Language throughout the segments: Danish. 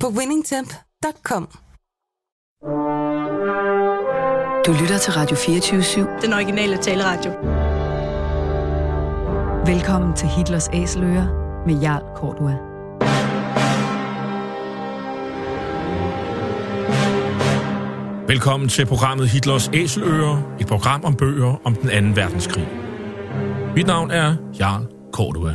på winningtemp.com. Du lytter til Radio 24 Den originale taleradio. Velkommen til Hitlers Æseløer med Jarl Kortua. Velkommen til programmet Hitlers Æseløer, et program om bøger om den anden verdenskrig. Mit navn er Jarl Kortua.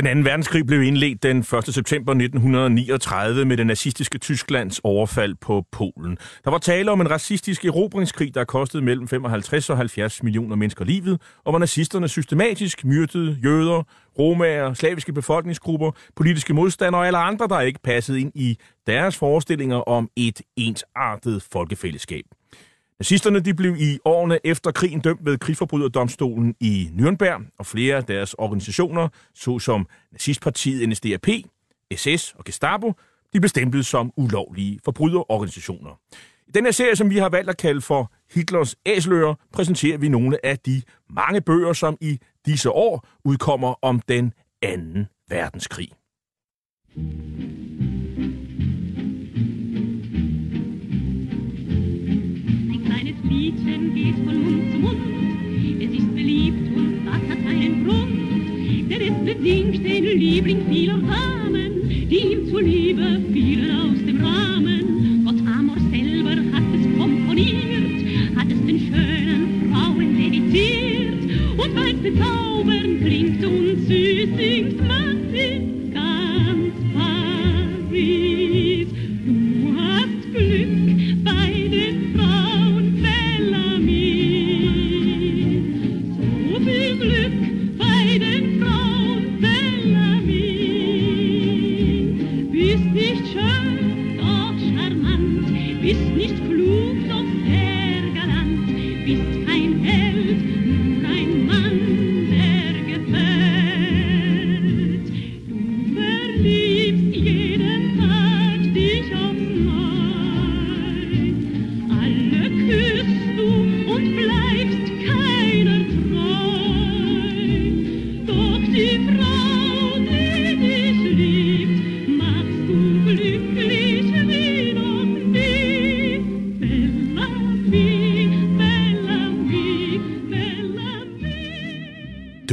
Den anden verdenskrig blev indledt den 1. september 1939 med det nazistiske Tysklands overfald på Polen. Der var tale om en racistisk erobringskrig, der kostede mellem 55 og 70 millioner mennesker livet, og hvor nazisterne systematisk myrdede jøder, romager, slaviske befolkningsgrupper, politiske modstandere og alle andre, der ikke passede ind i deres forestillinger om et ensartet folkefællesskab. Nazisterne de blev i årene efter krigen dømt ved krigsforbryderdomstolen i Nürnberg, og flere af deres organisationer, såsom nazistpartiet NSDAP, SS og Gestapo, de blev stemplet som ulovlige forbryderorganisationer. I den her serie, som vi har valgt at kalde for Hitlers æsler, præsenterer vi nogle af de mange bøger, som i disse år udkommer om den anden verdenskrig. Ein kleines Liedchen geht von Mund zu Mund. Es ist beliebt und das hat einen Grund. Denn es bedingt den Liebling vieler Damen, die ihm zuliebe fielen aus dem Rahmen. Gott Amor selber hat es komponiert, hat es den schönen Frauen dediziert. Und weil's bezaubern klingt und süß singt, man ist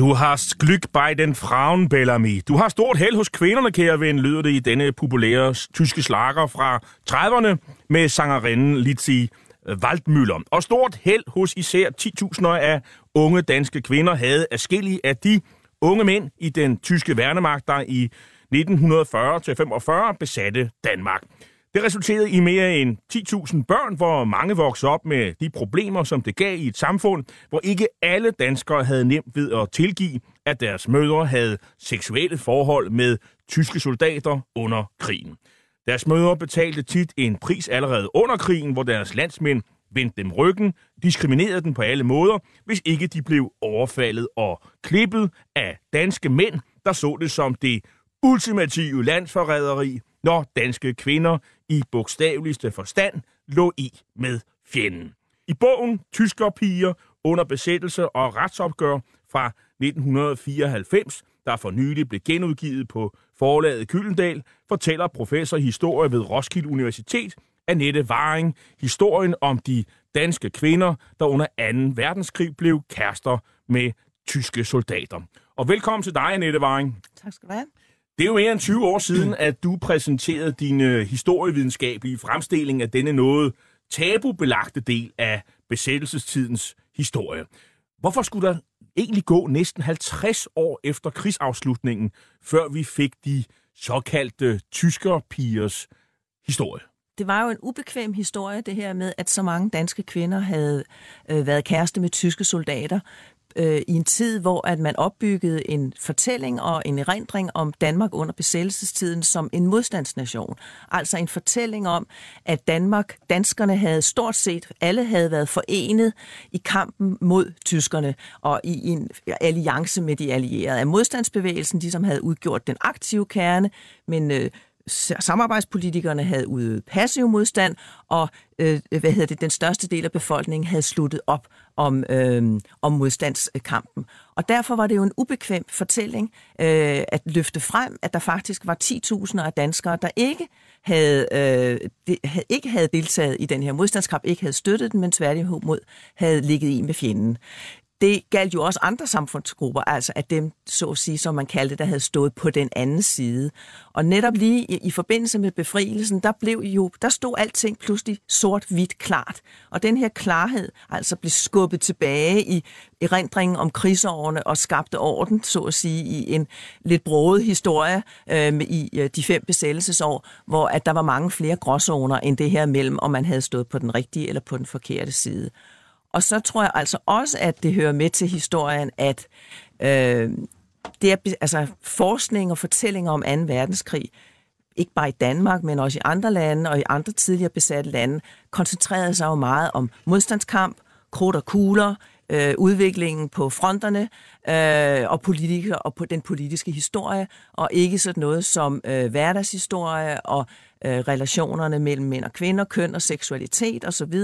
Du har glück bei den Frauen, Bellamy. Du har stort held hos kvinderne, kære ven, lyder det i denne populære tyske slager fra 30'erne med sangerinden Litzi Waldmüller. Og stort held hos især 10.000 af unge danske kvinder havde afskillige af de unge mænd i den tyske værnemagt, der i 1940-45 besatte Danmark. Det resulterede i mere end 10.000 børn, hvor mange voksede op med de problemer, som det gav i et samfund, hvor ikke alle danskere havde nemt ved at tilgive, at deres mødre havde seksuelle forhold med tyske soldater under krigen. Deres mødre betalte tit en pris allerede under krigen, hvor deres landsmænd vendte dem ryggen, diskriminerede dem på alle måder, hvis ikke de blev overfaldet og klippet af danske mænd, der så det som det ultimative landsforræderi, når danske kvinder i bogstaveligste forstand lå i med fjenden. I bogen Tyskerpiger under besættelse og retsopgør fra 1994, der for nylig blev genudgivet på forlaget Kyllendal, fortæller professor i historie ved Roskilde Universitet, Annette Varing, historien om de danske kvinder, der under 2. verdenskrig blev kærester med tyske soldater. Og velkommen til dig, Annette Varing. Tak skal du have. Det er jo mere end 20 år siden, at du præsenterede din øh, historievidenskabelige fremstilling af denne noget tabubelagte del af besættelsestidens historie. Hvorfor skulle der egentlig gå næsten 50 år efter krigsafslutningen, før vi fik de såkaldte tyskerpigers historie? Det var jo en ubekvem historie, det her med, at så mange danske kvinder havde øh, været kæreste med tyske soldater øh, i en tid, hvor at man opbyggede en fortælling og en erindring om Danmark under besættelsestiden som en modstandsnation. Altså en fortælling om, at Danmark, danskerne havde stort set, alle havde været forenet i kampen mod tyskerne og i en alliance med de allierede. Af modstandsbevægelsen, de som havde udgjort den aktive kerne, men øh, samarbejdspolitikerne havde udøvet passiv modstand, og øh, hvad hedder det, den største del af befolkningen havde sluttet op om, øh, om modstandskampen. Og derfor var det jo en ubekvem fortælling øh, at løfte frem, at der faktisk var 10.000 af danskere, der ikke havde, øh, de, havde, ikke havde deltaget i den her modstandskamp, ikke havde støttet den, men tværtimod havde ligget i med fjenden det galt jo også andre samfundsgrupper, altså at dem, så at sige, som man kaldte, der havde stået på den anden side. Og netop lige i, i forbindelse med befrielsen, der blev jo, der stod alting pludselig sort-hvidt klart. Og den her klarhed altså blev skubbet tilbage i erindringen om krigsårene og skabte orden, så at sige, i en lidt broget historie øh, i øh, de fem besættelsesår, hvor at der var mange flere gråzoner end det her mellem, om man havde stået på den rigtige eller på den forkerte side. Og så tror jeg altså også, at det hører med til historien, at øh, det er, altså, forskning og fortællinger om 2. verdenskrig, ikke bare i Danmark, men også i andre lande og i andre tidligere besatte lande, koncentrerede sig jo meget om modstandskamp, krudt og kugler, øh, udviklingen på fronterne øh, og politikere og på den politiske historie, og ikke sådan noget som øh, hverdagshistorie og øh, relationerne mellem mænd og kvinder, køn og seksualitet osv.,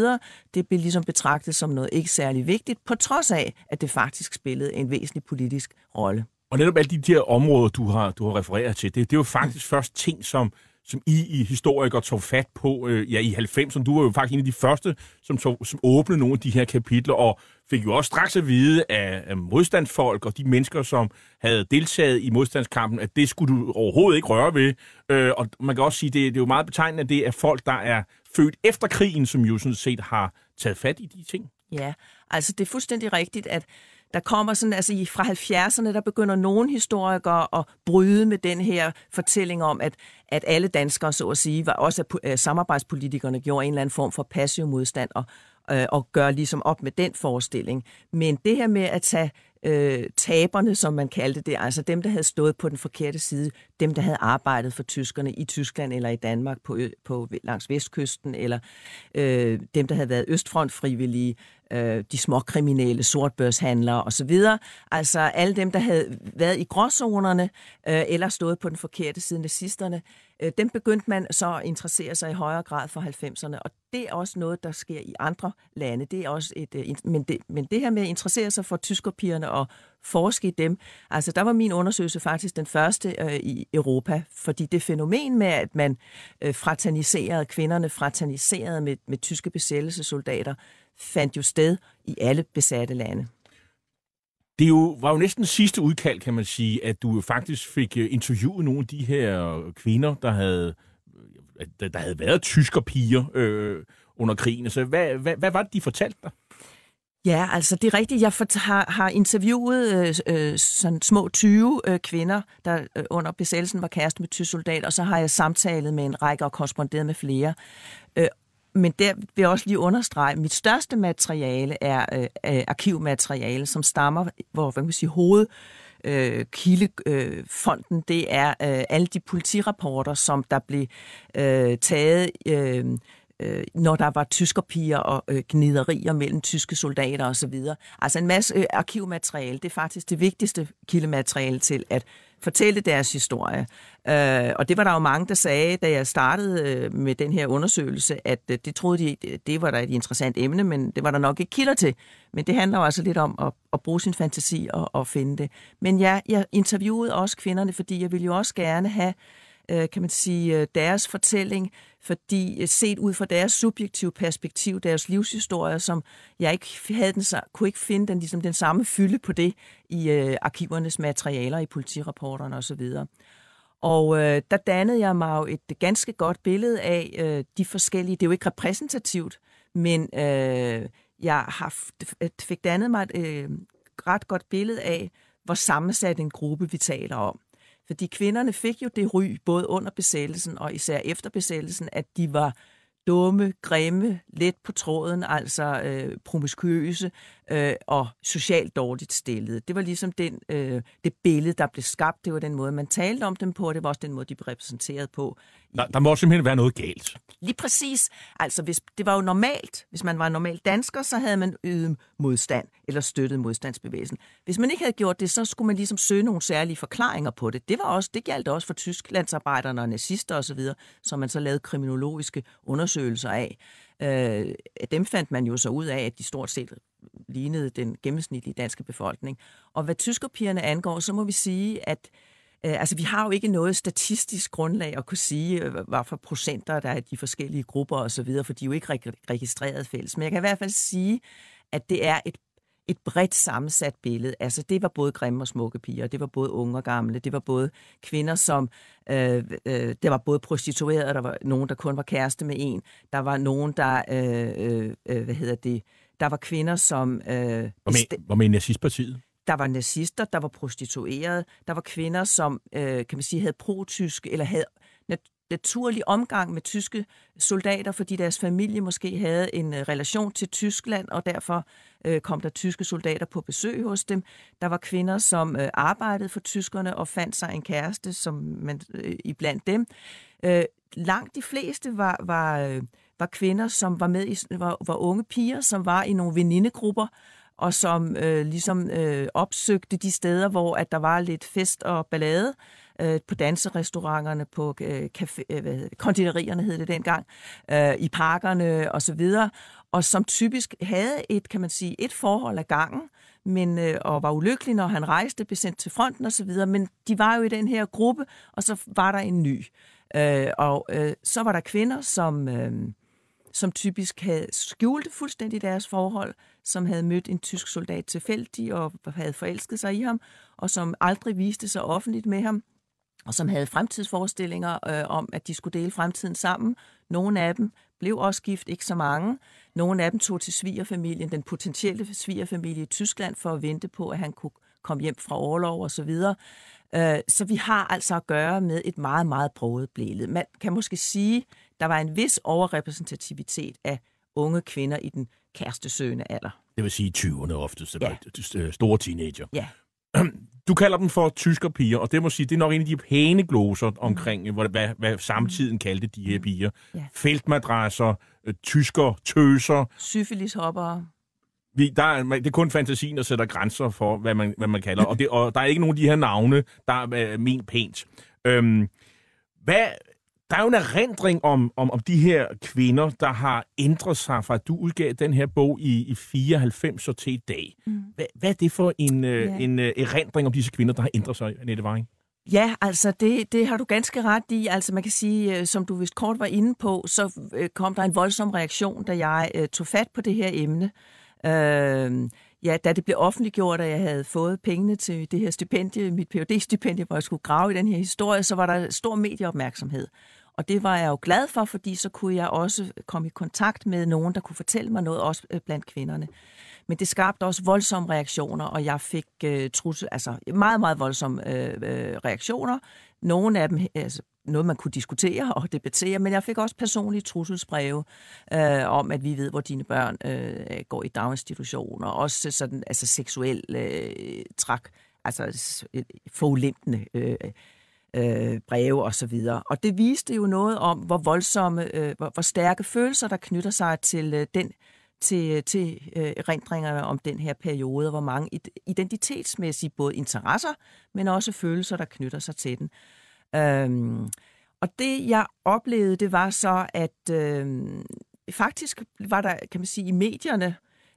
det blev ligesom betragtet som noget ikke særlig vigtigt, på trods af, at det faktisk spillede en væsentlig politisk rolle. Og netop alle de der områder, du har, du har refereret til, det, det er jo faktisk først ting, som som I i historikere tog fat på øh, ja, i 90'erne. Du var jo faktisk en af de første, som, tog, som åbnede nogle af de her kapitler, og fik jo også straks at vide af, af modstandsfolk og de mennesker, som havde deltaget i modstandskampen, at det skulle du overhovedet ikke røre ved. Øh, og man kan også sige, det, det er jo meget betegnende, at det er folk, der er født efter krigen, som jo sådan set har taget fat i de ting. Ja, altså det er fuldstændig rigtigt, at der kommer sådan, altså fra 70'erne, der begynder nogle historikere at bryde med den her fortælling om, at, at alle danskere, så at sige, var også at øh, samarbejdspolitikerne gjorde en eller anden form for passiv modstand og, øh, og gør ligesom op med den forestilling. Men det her med at tage øh, taberne, som man kaldte det, altså dem, der havde stået på den forkerte side, dem, der havde arbejdet for tyskerne i Tyskland eller i Danmark på, på langs vestkysten, eller øh, dem, der havde været østfrontfrivillige, øh, de små kriminelle, sortbørshandlere osv. Altså alle dem, der havde været i gråzonerne øh, eller stået på den forkerte side, nazisterne, øh, dem begyndte man så at interessere sig i højere grad for 90'erne, og det er også noget, der sker i andre lande. Det er også et, øh, men, det, men det her med at interessere sig for tyskerpigerne og forske i dem, altså der var min undersøgelse faktisk den første øh, i Europa, fordi det fænomen med, at man øh, fraterniserede kvinderne, fraterniserede med, med tyske besættelsessoldater, fandt jo sted i alle besatte lande. Det jo, var jo næsten sidste udkald, kan man sige, at du faktisk fik øh, interviewet nogle af de her øh, kvinder, der havde, øh, der, der havde været tyskerpiger øh, under krigen. Så hvad, hvad, hvad var det, de fortalte dig? Ja, altså det er rigtigt. Jeg har, har interviewet øh, øh sådan små 20 øh, kvinder, der øh, under besættelsen var kæreste med tysk soldat, og så har jeg samtalet med en række og korresponderet med flere. Øh, men der vil jeg også lige understrege, at mit største materiale er øh, øh, arkivmateriale, som stammer, hvor hvad kan man sige, hoved øh, kildefonden, øh, det er øh, alle de politirapporter, som der blev øh, taget, øh, øh, når der var tyskerpiger og øh, gniderier mellem tyske soldater osv. Altså en masse øh, arkivmateriale, det er faktisk det vigtigste kildemateriale til at fortælle deres historie. Øh, og det var der jo mange, der sagde, da jeg startede øh, med den her undersøgelse, at øh, det troede de, øh, det var da et interessant emne, men det var der nok ikke kilder til. Men det handler jo altså lidt om at, at bruge sin fantasi og, og finde det. Men ja, jeg interviewede også kvinderne, fordi jeg ville jo også gerne have Øh, kan man sige, øh, deres fortælling, fordi øh, set ud fra deres subjektive perspektiv, deres livshistorie, som jeg ikke havde den, kunne ikke finde den, ligesom den samme fylde på det i øh, arkivernes materialer, i politirapporterne osv. Og øh, der dannede jeg mig jo et ganske godt billede af øh, de forskellige, det er jo ikke repræsentativt, men øh, jeg har fik dannet mig et øh, ret godt billede af, hvor sammensat en gruppe vi taler om. Fordi kvinderne fik jo det ry, både under besættelsen og især efter besættelsen, at de var dumme, grimme, let på tråden, altså øh, promiskuøse øh, og socialt dårligt stillede. Det var ligesom den, øh, det billede, der blev skabt. Det var den måde, man talte om dem på, og det var også den måde, de blev repræsenteret på. Der, der må simpelthen være noget galt. Lige præcis. Altså, hvis, det var jo normalt. Hvis man var en normal dansker, så havde man ydet modstand eller støttet modstandsbevægelsen. Hvis man ikke havde gjort det, så skulle man ligesom søge nogle særlige forklaringer på det. Det, var også, det galt også for tysklandsarbejderne og nazister osv., som man så lavede kriminologiske undersøgelser af. Øh, dem fandt man jo så ud af, at de stort set lignede den gennemsnitlige danske befolkning. Og hvad tyskerpigerne angår, så må vi sige, at Øh, altså, vi har jo ikke noget statistisk grundlag at kunne sige, øh, hvad for procenter der er de forskellige grupper osv., for de er jo ikke registreret fælles. Men jeg kan i hvert fald sige, at det er et et bredt sammensat billede. Altså, det var både grimme og smukke piger, det var både unge og gamle, det var både kvinder, som... Øh, øh, der var både prostituerede, der var nogen, der kun var kæreste med en, der var nogen, der... Øh, øh, øh hvad hedder det? Der var kvinder, som... Øh, hvor med nazistpartiet? Der var nazister, der var prostituerede, der var kvinder, som øh, kan man sige, havde pro-tysk, eller havde nat- naturlig omgang med tyske soldater, fordi deres familie måske havde en øh, relation til Tyskland, og derfor øh, kom der tyske soldater på besøg hos dem. Der var kvinder, som øh, arbejdede for tyskerne og fandt sig en kæreste, som man øh, iblandt dem. Øh, langt de fleste var, var, øh, var kvinder, som var med i, var, var unge piger, som var i nogle venindegrupper, og som øh, ligesom øh, opsøgte de steder, hvor at der var lidt fest og ballade øh, på danserestauranterne, på øh, café, øh, hvad hedder kontinerierne konditorierne hed det dengang, øh, i parkerne og så videre, og som typisk havde et, kan man sige, et forhold af gangen, men, øh, og var ulykkelig, når han rejste, blev sendt til fronten og så videre, men de var jo i den her gruppe, og så var der en ny. Øh, og øh, så var der kvinder, som... Øh, som typisk havde skjult fuldstændig deres forhold, som havde mødt en tysk soldat tilfældig og havde forelsket sig i ham, og som aldrig viste sig offentligt med ham, og som havde fremtidsforestillinger øh, om, at de skulle dele fremtiden sammen. Nogle af dem blev også gift, ikke så mange. Nogle af dem tog til svigerfamilien, den potentielle svigerfamilie i Tyskland, for at vente på, at han kunne komme hjem fra overlov og så videre. Øh, så vi har altså at gøre med et meget, meget broget billede. Man kan måske sige, der var en vis overrepræsentativitet af unge kvinder i den kærestesøgende alder. Det vil sige 20'erne oftest, ja. Øh, store teenager. Ja. Du kalder dem for tyskerpiger, og det må sige, det er nok en af de pæne gloser omkring, mm. hvad, hvad, samtiden kaldte de her piger. Ja. Feltmadrasser, øh, tysker, tøser. Syfilishopper. Vi, der er, det er kun fantasien, der sætter grænser for, hvad man, hvad man kalder. Og, det, og der er ikke nogen af de her navne, der er men pænt. Øhm, hvad, der er jo en erindring om, om, om de her kvinder, der har ændret sig fra, at du udgav den her bog i, i 94 og til i dag. Mm. Hvad, hvad er det for en, øh, ja. en uh, erindring om disse kvinder, der har ændret sig, Annette Waring? Ja, altså det, det har du ganske ret i. Altså man kan sige, øh, som du vist kort var inde på, så kom der en voldsom reaktion, da jeg uh, tog fat på det her emne. Uh, ja, da det blev offentliggjort, at jeg havde fået pengene til det her stipendie, mit phd stipendie hvor jeg skulle grave i den her historie, så var der stor medieopmærksomhed. Og det var jeg jo glad for, fordi så kunne jeg også komme i kontakt med nogen, der kunne fortælle mig noget, også øh, blandt kvinderne. Men det skabte også voldsomme reaktioner, og jeg fik øh, trussel, altså meget, meget voldsomme uh, reaktioner. Nogle af dem, altså noget man kunne diskutere og debattere, men jeg fik også personlige trusselsbreve øh, om, at vi ved, hvor dine børn øh, går i daginstitutioner, også sådan, altså seksuel øh, trak, altså forulempende øh, øh, breve og så videre. Og det viste jo noget om, hvor voldsomme, øh, hvor, hvor stærke følelser, der knytter sig til øh, den til, til øh, erindringerne om den her periode, hvor mange identitetsmæssige både interesser, men også følelser, der knytter sig til den. Øhm, og det, jeg oplevede, det var så, at øh, faktisk var der, kan man sige, i medierne,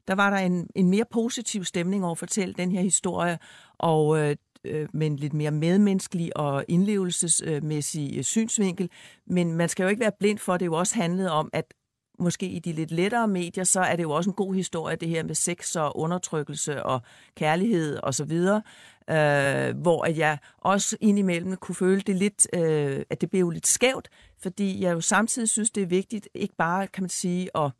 der var der en, en mere positiv stemning over at fortælle den her historie, og øh, øh, med en lidt mere medmenneskelig og indlevelsesmæssig øh, synsvinkel. Men man skal jo ikke være blind for, at det jo også handlede om, at måske i de lidt lettere medier, så er det jo også en god historie, det her med sex og undertrykkelse og kærlighed og så videre, øh, hvor at jeg også indimellem kunne føle det lidt, øh, at det blev lidt skævt, fordi jeg jo samtidig synes, det er vigtigt, ikke bare, kan man sige, at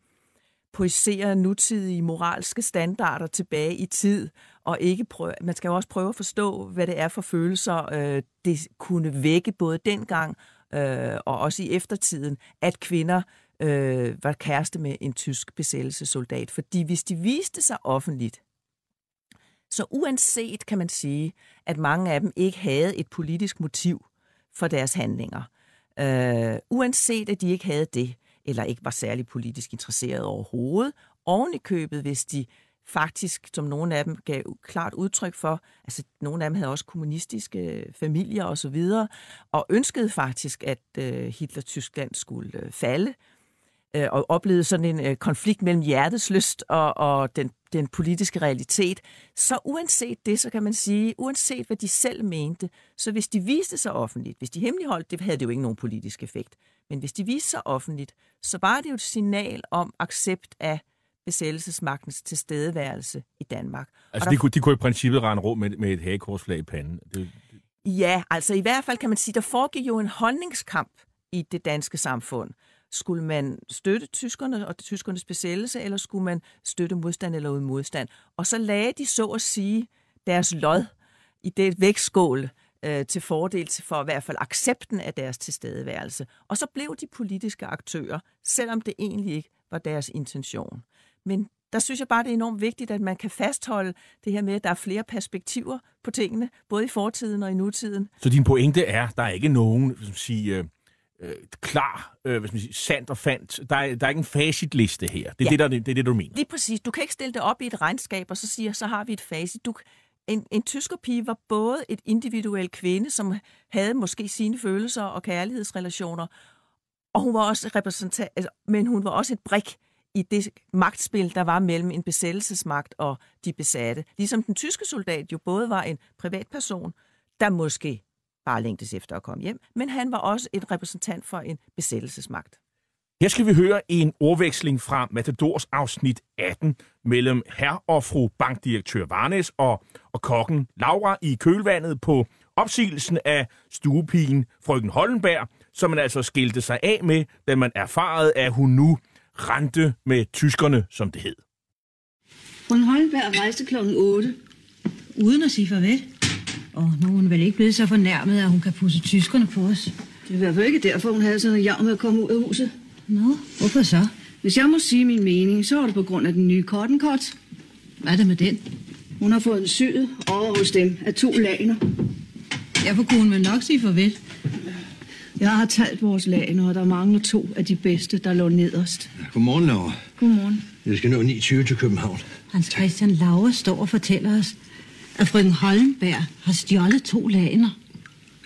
projicere nutidige moralske standarder tilbage i tid, og ikke prøve, man skal jo også prøve at forstå, hvad det er for følelser, øh, det kunne vække både dengang øh, og også i eftertiden, at kvinder øh, var kæreste med en tysk besættelsessoldat. Fordi hvis de viste sig offentligt, så uanset kan man sige, at mange af dem ikke havde et politisk motiv for deres handlinger, øh, uanset at de ikke havde det, eller ikke var særlig politisk interesseret overhovedet, oven i købet, hvis de faktisk, som nogle af dem gav klart udtryk for, altså nogle af dem havde også kommunistiske øh, familier og så videre, og ønskede faktisk, at øh, Hitler-Tyskland skulle øh, falde, øh, og oplevede sådan en øh, konflikt mellem hjertets lyst og, og den, den politiske realitet. Så uanset det, så kan man sige, uanset hvad de selv mente, så hvis de viste sig offentligt, hvis de hemmeligholdt, det havde det jo ikke nogen politisk effekt, men hvis de viste sig offentligt, så var det jo et signal om accept af besættelsesmagtens tilstedeværelse i Danmark. Altså, de, kunne, de kunne i princippet rende rum med, med et hagekorsflag i panden. Det, Ja, altså i hvert fald kan man sige, der foregik jo en holdningskamp i det danske samfund. Skulle man støtte tyskerne og tyskernes besættelse, eller skulle man støtte modstand eller uden modstand? Og så lagde de så at sige deres lod i det vægtskål øh, til fordel for i hvert fald accepten af deres tilstedeværelse. Og så blev de politiske aktører, selvom det egentlig ikke var deres intention. Men der synes jeg bare, det er enormt vigtigt, at man kan fastholde det her med, at der er flere perspektiver på tingene, både i fortiden og i nutiden. Så din pointe er, der er ikke nogen hvad skal man sige, øh, øh, klar, øh, skal man sige, sandt og fandt. Der er, der er ikke en facitliste her. Det er, Ja. det, der, det, det er det, du mener. Lige præcis. Du kan ikke stille det op i et regnskab, og så sige, så har vi et facit. Du, en, en tyskerpige var både et individuel kvinde, som havde måske sine følelser og kærlighedsrelationer, og hun var også repræsentant, altså, men hun var også et brik i det magtspil, der var mellem en besættelsesmagt og de besatte. Ligesom den tyske soldat jo både var en privatperson, der måske bare længtes efter at komme hjem, men han var også en repræsentant for en besættelsesmagt. Her skal vi høre en ordveksling fra Matadors afsnit 18 mellem herr og fru bankdirektør Varnes og, og kokken Laura i kølvandet på opsigelsen af stuepigen frøken Hollenberg, som man altså skilte sig af med, da man erfarede, at hun nu rendte med tyskerne, som det hed. Frøken Holmberg rejste kl. 8. Uden at sige farvel. Og nu er hun vel ikke blevet så fornærmet, at hun kan pusse tyskerne på os. Det er i hvert fald ikke derfor, hun havde sådan en jav med at komme ud af huset. Nå, hvorfor så? Hvis jeg må sige min mening, så er det på grund af den nye cotton Hvad er det med den? Hun har fået en syet over hos dem af to laner. Derfor kunne vel nok sige farvel. Jeg har talt vores laner, og der mangler to af de bedste, der lå nederst. Godmorgen, Laura. Godmorgen. Jeg skal nå 29 til København. Hans Christian Lauer står og fortæller os, at frøken Hollenberg har stjålet to laner.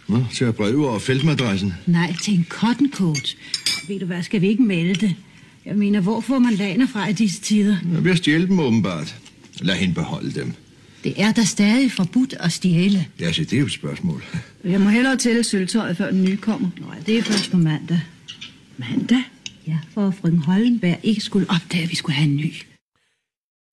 Nå, til at breve over feltmadressen. Nej, til en cotton coat. Ved du hvad, skal vi ikke melde det? Jeg mener, hvor får man laner fra i disse tider? Jeg at stjæle dem åbenbart. Lad hende beholde dem. Det er da stadig forbudt at stjæle. Ja, så det er jo et spørgsmål. Jeg må hellere tælle sølvtøjet, før den nye kommer. Nå, det er først på mandag. Mandag? Ja, for at frøken Hollenberg ikke skulle opdage, at vi skulle have en ny.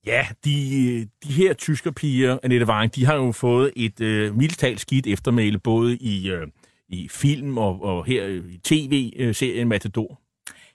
Ja, de, de her tyskerpiger, Annette Waring, de har jo fået et øh, mildtalt skidt eftermæle, både i, øh, i film og, og her i tv-serien øh, Matador.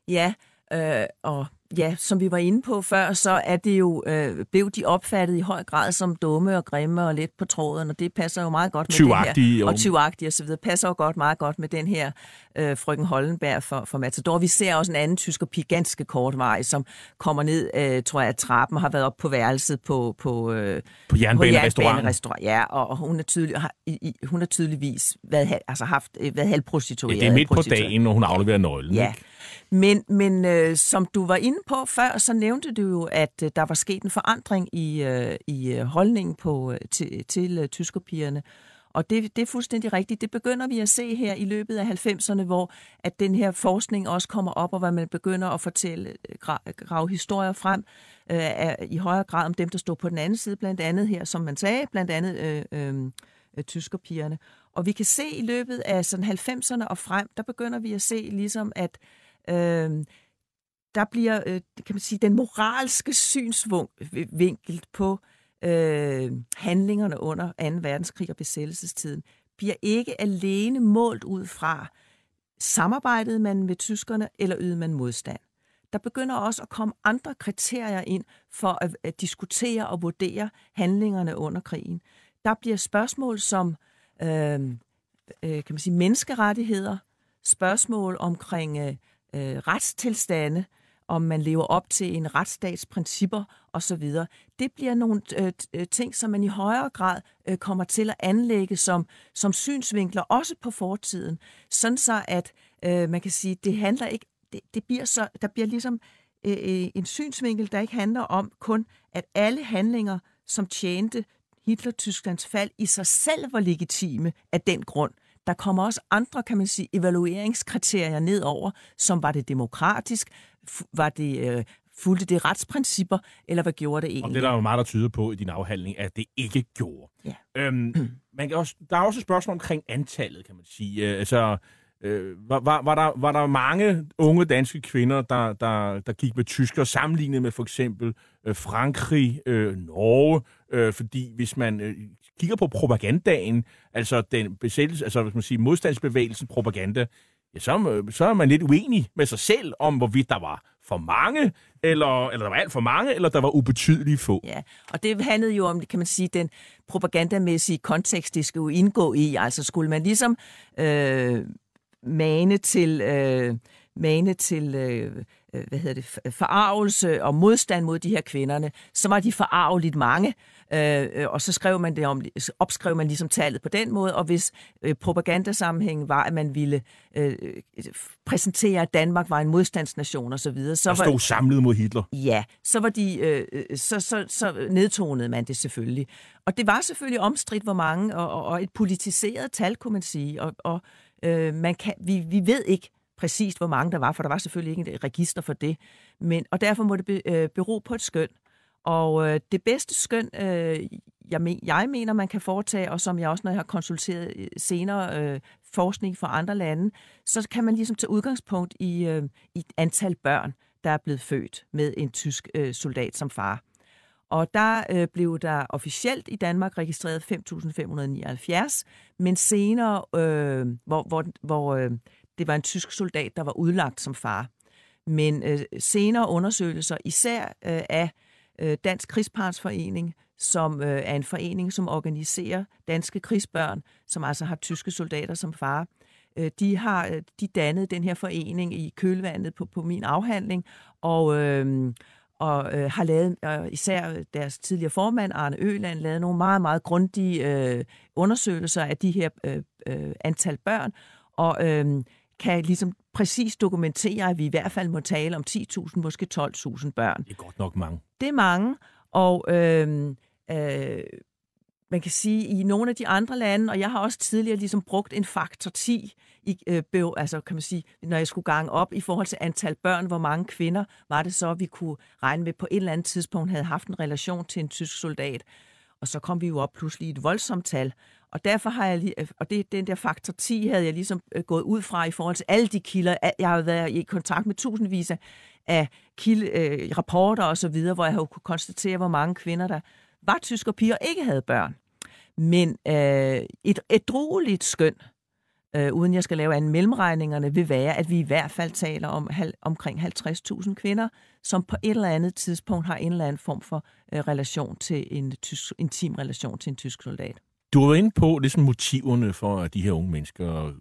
Ja, øh, og ja, som vi var inde på før, så er det jo, øh, blev de opfattet i høj grad som dumme og grimme og lidt på tråden, og det passer jo meget godt med det her. Og tyvagtige og så videre, passer jo godt, meget godt med den her øh, frøken Hollenberg for, for Matador. Vi ser også en anden tysker pige, ganske kortvej, som kommer ned, øh, tror jeg, ad trappen, har været op på værelset på, på, øh, På jernbanerestauranten. jernbanerestaurant. Ja, og og hun er, tydelig, har, i, hun er tydeligvis været, altså haft, øh, været halvprostitueret. Ja, det er midt på dagen, når hun afleverer nøglen. Ja, ikke? Men, men øh, som du var inde på før, så nævnte du jo, at øh, der var sket en forandring i, øh, i øh, holdningen på, øh, til, til øh, tyskerpigerne. Og det, det er fuldstændig rigtigt. Det begynder vi at se her i løbet af 90'erne, hvor at den her forskning også kommer op, og hvor man begynder at fortælle, øh, grave historier frem øh, i højere grad om dem, der står på den anden side, blandt andet her, som man sagde, blandt andet øh, øh, øh tyskerpigerne. Og vi kan se i løbet af sådan 90'erne og frem, der begynder vi at se ligesom, at øh, der bliver, øh, kan man sige, den moralske synsvinkel på øh, handlingerne under 2. verdenskrig og besættelsestiden, bliver ikke alene målt ud fra, samarbejdede man med tyskerne, eller ydede man modstand. Der begynder også at komme andre kriterier ind for at, at diskutere og vurdere handlingerne under krigen. Der bliver spørgsmål som øh, øh, kan man sige, menneskerettigheder, spørgsmål omkring øh, øh, retstilstande, om man lever op til en retsstats principper osv. Det bliver nogle øh, øh, ting, som man i højere grad øh, kommer til at anlægge som, som synsvinkler, også på fortiden. Sådan så, at øh, man kan sige, det handler ikke, det, det bliver så, der bliver ligesom øh, øh en synsvinkel, der ikke handler om kun, at alle handlinger, som tjente Hitler-Tysklands fald, i sig selv var legitime af den grund. Der kommer også andre, kan man sige, evalueringskriterier nedover, som var det demokratisk, var det øh, fulgte det retsprincipper, eller hvad gjorde det egentlig? Og det er der jo meget, der tyder på i din afhandling, at det ikke gjorde. Ja. Øhm, man kan også, der er også et spørgsmål omkring antallet, kan man sige. Øh, altså, øh, var, var, var, der, var der mange unge danske kvinder, der, der, der gik med tysker, sammenlignet med for eksempel øh, Frankrig, øh, Norge? Øh, fordi hvis man øh, kigger på propagandaen, altså den besættelse, altså hvis man siger modstandsbevægelsen propaganda, ja, så, øh, så er man lidt uenig med sig selv om, hvorvidt der var for mange, eller, eller der var alt for mange, eller der var ubetydelige få. Ja, og det handlede jo om, kan man sige, den propagandamæssige kontekst, det skulle indgå i. Altså skulle man ligesom øh, mane til... Øh, mane til øh, øh, hvad hedder det, forarvelse og modstand mod de her kvinderne, så var de forarveligt mange, øh, og så skrev man det om, opskrev man ligesom tallet på den måde, og hvis øh, propagandasammenhængen var, at man ville øh, præsentere, at Danmark var en modstandsnation osv., så, videre, så der stod var, samlet mod Hitler. Ja, så, var de, øh, så, så, så nedtonede man det selvfølgelig. Og det var selvfølgelig omstridt, hvor mange, og, og et politiseret tal, kunne man sige, og, og øh, man kan, vi, vi ved ikke, præcist, hvor mange der var, for der var selvfølgelig ikke et register for det. Men, og derfor må det be, øh, bero på et skøn. Og øh, det bedste skøn, øh, jeg, men, jeg mener, man kan foretage, og som jeg også, når jeg har konsulteret øh, senere øh, forskning fra andre lande, så kan man ligesom tage udgangspunkt i, øh, i et antal børn, der er blevet født med en tysk øh, soldat som far. Og der øh, blev der officielt i Danmark registreret 5.579, men senere, øh, hvor, hvor, hvor øh, det var en tysk soldat, der var udlagt som far. Men øh, senere undersøgelser, især øh, af øh, Dansk Krigspartsforening, som øh, er en forening, som organiserer danske krigsbørn, som altså har tyske soldater som far, øh, de har øh, de dannet den her forening i kølvandet på, på min afhandling, og, øh, og øh, har lavet, øh, især deres tidligere formand, Arne Øland, lavet nogle meget, meget grundige øh, undersøgelser af de her øh, øh, antal børn, og øh, kan ligesom præcis dokumentere, at vi i hvert fald må tale om 10.000, måske 12.000 børn. Det er godt nok mange. Det er mange, og øh, øh, man kan sige, i nogle af de andre lande, og jeg har også tidligere ligesom brugt en faktor 10, i, øh, altså kan man sige, når jeg skulle gange op i forhold til antal børn, hvor mange kvinder var det så, vi kunne regne med på et eller andet tidspunkt havde haft en relation til en tysk soldat. Og så kom vi jo op pludselig i et voldsomt tal. Og derfor har jeg, lige, og det, den der faktor 10 havde jeg ligesom øh, gået ud fra i forhold til alle de kilder. Jeg har været i kontakt med tusindvis af kilde, øh, rapporter og så videre, hvor jeg har kunne konstatere, hvor mange kvinder, der var tyske piger og ikke havde børn. Men øh, et, et droligt skøn, øh, uden jeg skal lave anden mellemregningerne, vil være, at vi i hvert fald taler om hal, omkring 50.000 kvinder, som på et eller andet tidspunkt har en eller anden form for øh, relation til en tysk, intim relation til en tysk soldat. Du var inde på ligesom motiverne for, at de her unge mennesker øh,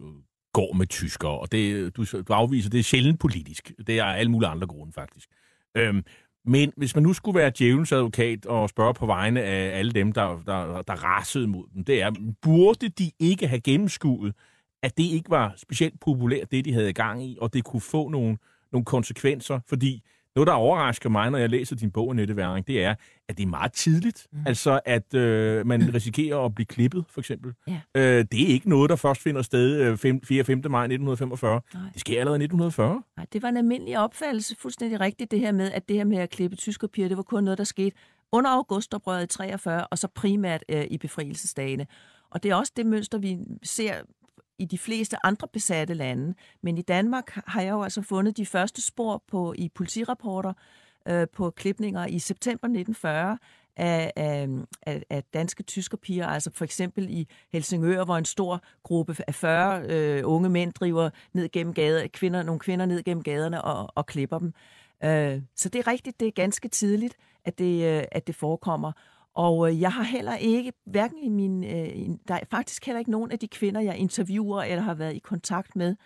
går med tyskere, og det, du, du afviser, det er sjældent politisk. Det er alle mulige andre grunde, faktisk. Øhm, men hvis man nu skulle være djævelens advokat og spørge på vegne af alle dem, der, der, der rasede mod dem, det er, burde de ikke have gennemskuet, at det ikke var specielt populært, det de havde i gang i, og det kunne få nogle, nogle konsekvenser, fordi noget, der overrasker mig, når jeg læser din bog, Annette Væring, det er, at det er meget tidligt. Mm. Altså, at øh, man risikerer at blive klippet, for eksempel. Ja. Øh, det er ikke noget, der først finder sted øh, 4. 5. maj 1945. Nej. Det sker allerede i 1940. Nej, det var en almindelig opfattelse, fuldstændig rigtigt, det her med, at det her med at klippe tyskerpiger, det var kun noget, der skete under augustoprøret i 43, og så primært øh, i befrielsesdagene. Og det er også det mønster, vi ser i de fleste andre besatte lande. Men i Danmark har jeg jo altså fundet de første spor på i politirapporter øh, på klipninger i september 1940 af, af, af, af danske tyskerpiger, altså for eksempel i Helsingør, hvor en stor gruppe af 40 øh, unge mænd driver ned gennem gader, kvinder, nogle kvinder ned gennem gaderne og, og klipper dem. Øh, så det er rigtigt, det er ganske tidligt, at det, øh, at det forekommer. Og øh, jeg har heller ikke, hverken i min, øh, der er faktisk heller ikke nogen af de kvinder, jeg interviewer eller har været i kontakt med,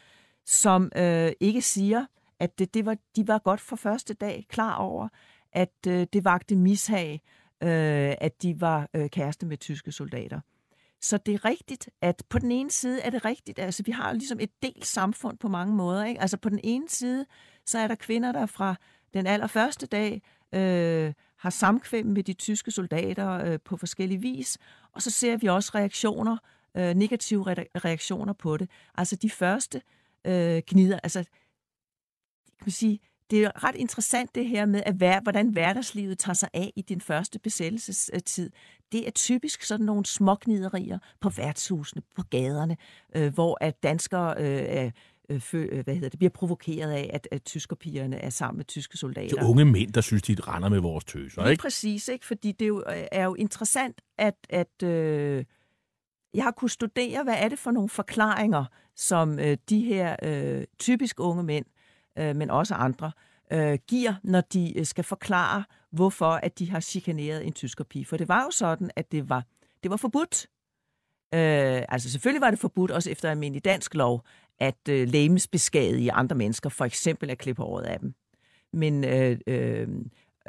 som øh, ikke siger, at det, det var, de var godt for første dag klar over, at øh, det vagte mishag, øh, at de var øh, kæreste med tyske soldater. Så det er rigtigt, at på den ene side er det rigtigt, altså vi har ligesom et delt samfund på mange måder. Ikke? Altså på den ene side, så er der kvinder, der fra den allerførste dag øh, har samkvem med de tyske soldater øh, på forskellige vis, og så ser vi også reaktioner, øh, negative re- reaktioner på det. Altså de første øh, gnider, altså kan man sige, det er ret interessant det her med, at hver, hvordan hverdagslivet tager sig af i din første besættelsestid. Det er typisk sådan nogle smågniderier på værtshusene, på gaderne, øh, hvor at danskere øh, øh, fø, hvad hedder det, bliver provokeret af, at, at tyskerpigerne er sammen med tyske soldater. Det er unge mænd, der synes, de render med vores tøser, Lige ikke? præcis, ikke? fordi det er jo, er jo interessant, at, at øh, jeg har kunnet studere, hvad er det for nogle forklaringer, som øh, de her øh, typisk unge mænd, øh, men også andre, øh, giver, når de øh, skal forklare, hvorfor at de har chikaneret en tyskerpige. For det var jo sådan, at det var, det var forbudt. Øh, altså selvfølgelig var det forbudt, også efter almindelig dansk lov, at øh, i andre mennesker, for eksempel at klippe håret af dem. Men, øh, øh,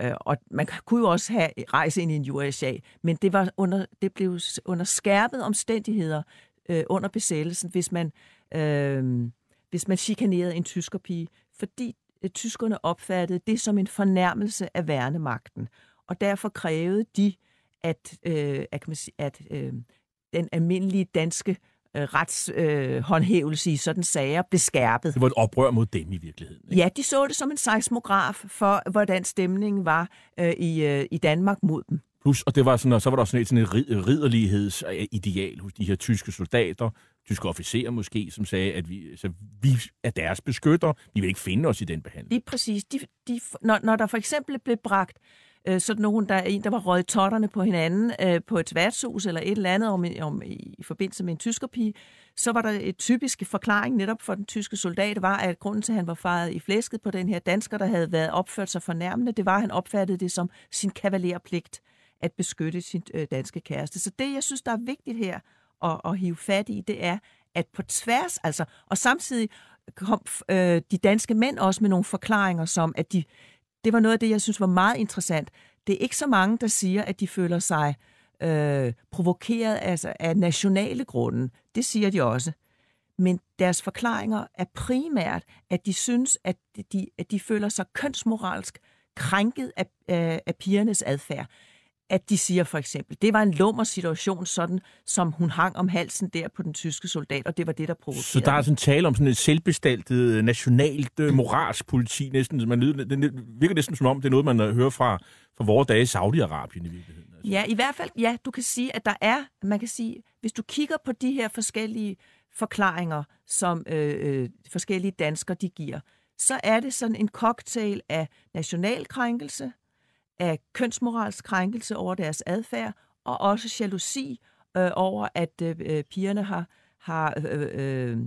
øh, og man kunne jo også have rejse ind i en USA, men det, var under, det blev under skærpet omstændigheder øh, under besættelsen, hvis man, øh, hvis man chikanerede en tyskerpige, fordi øh, tyskerne opfattede det som en fornærmelse af værnemagten. Og derfor krævede de, at, øh, at, kan man sige, at øh, den almindelige danske øh, retshåndhævelse øh, i sådan sager blev skærpet. Det var et oprør mod dem i virkeligheden. Ikke? Ja, de så det som en seismograf for, hvordan stemningen var øh, i, øh, i Danmark mod dem. Plus, og det var sådan, og så var der sådan et, sådan et rid- ridderlighedsideal hos de her tyske soldater, tyske officerer måske, som sagde, at vi, altså, vi er deres beskytter, vi vil ikke finde os i den behandling. Lige præcis. De, de, når, når der for eksempel blev bragt øh, Øh, sådan nogen, der er en, der var røget totterne på hinanden øh, på et værtshus eller et eller andet om, om, i, i forbindelse med en tyskerpige, så var der et typisk forklaring netop for den tyske soldat, var, at grunden til, at han var faret i flæsket på den her dansker, der havde været opført sig fornærmende, det var, at han opfattede det som sin kavalerpligt at beskytte sin øh, danske kæreste. Så det, jeg synes, der er vigtigt her at, at hive fat i, det er, at på tværs, altså, og samtidig kom øh, de danske mænd også med nogle forklaringer, som at de, det var noget af det, jeg synes var meget interessant. Det er ikke så mange, der siger, at de føler sig øh, provokeret altså, af nationale grunde. Det siger de også. Men deres forklaringer er primært, at de synes, at de, at de føler sig kønsmoralsk krænket af, af, af pigernes adfærd at de siger for eksempel, det var en lummer situation, sådan som hun hang om halsen der på den tyske soldat, og det var det, der provokerede. Så der er sådan tale om sådan et selvbestaltet, nationalt, øh, moralsk politi, næsten. Man, det virker næsten som om, det er noget, man hører fra, fra vores dage i Saudi-Arabien i virkeligheden. Altså. Ja, i hvert fald, ja, du kan sige, at der er, man kan sige, hvis du kigger på de her forskellige forklaringer, som øh, øh, forskellige danskere de giver, så er det sådan en cocktail af nationalkrænkelse, af kønsmoralsk krænkelse over deres adfærd, og også jalousi øh, over, at øh, øh pigerne har, har, øh, øh, øh,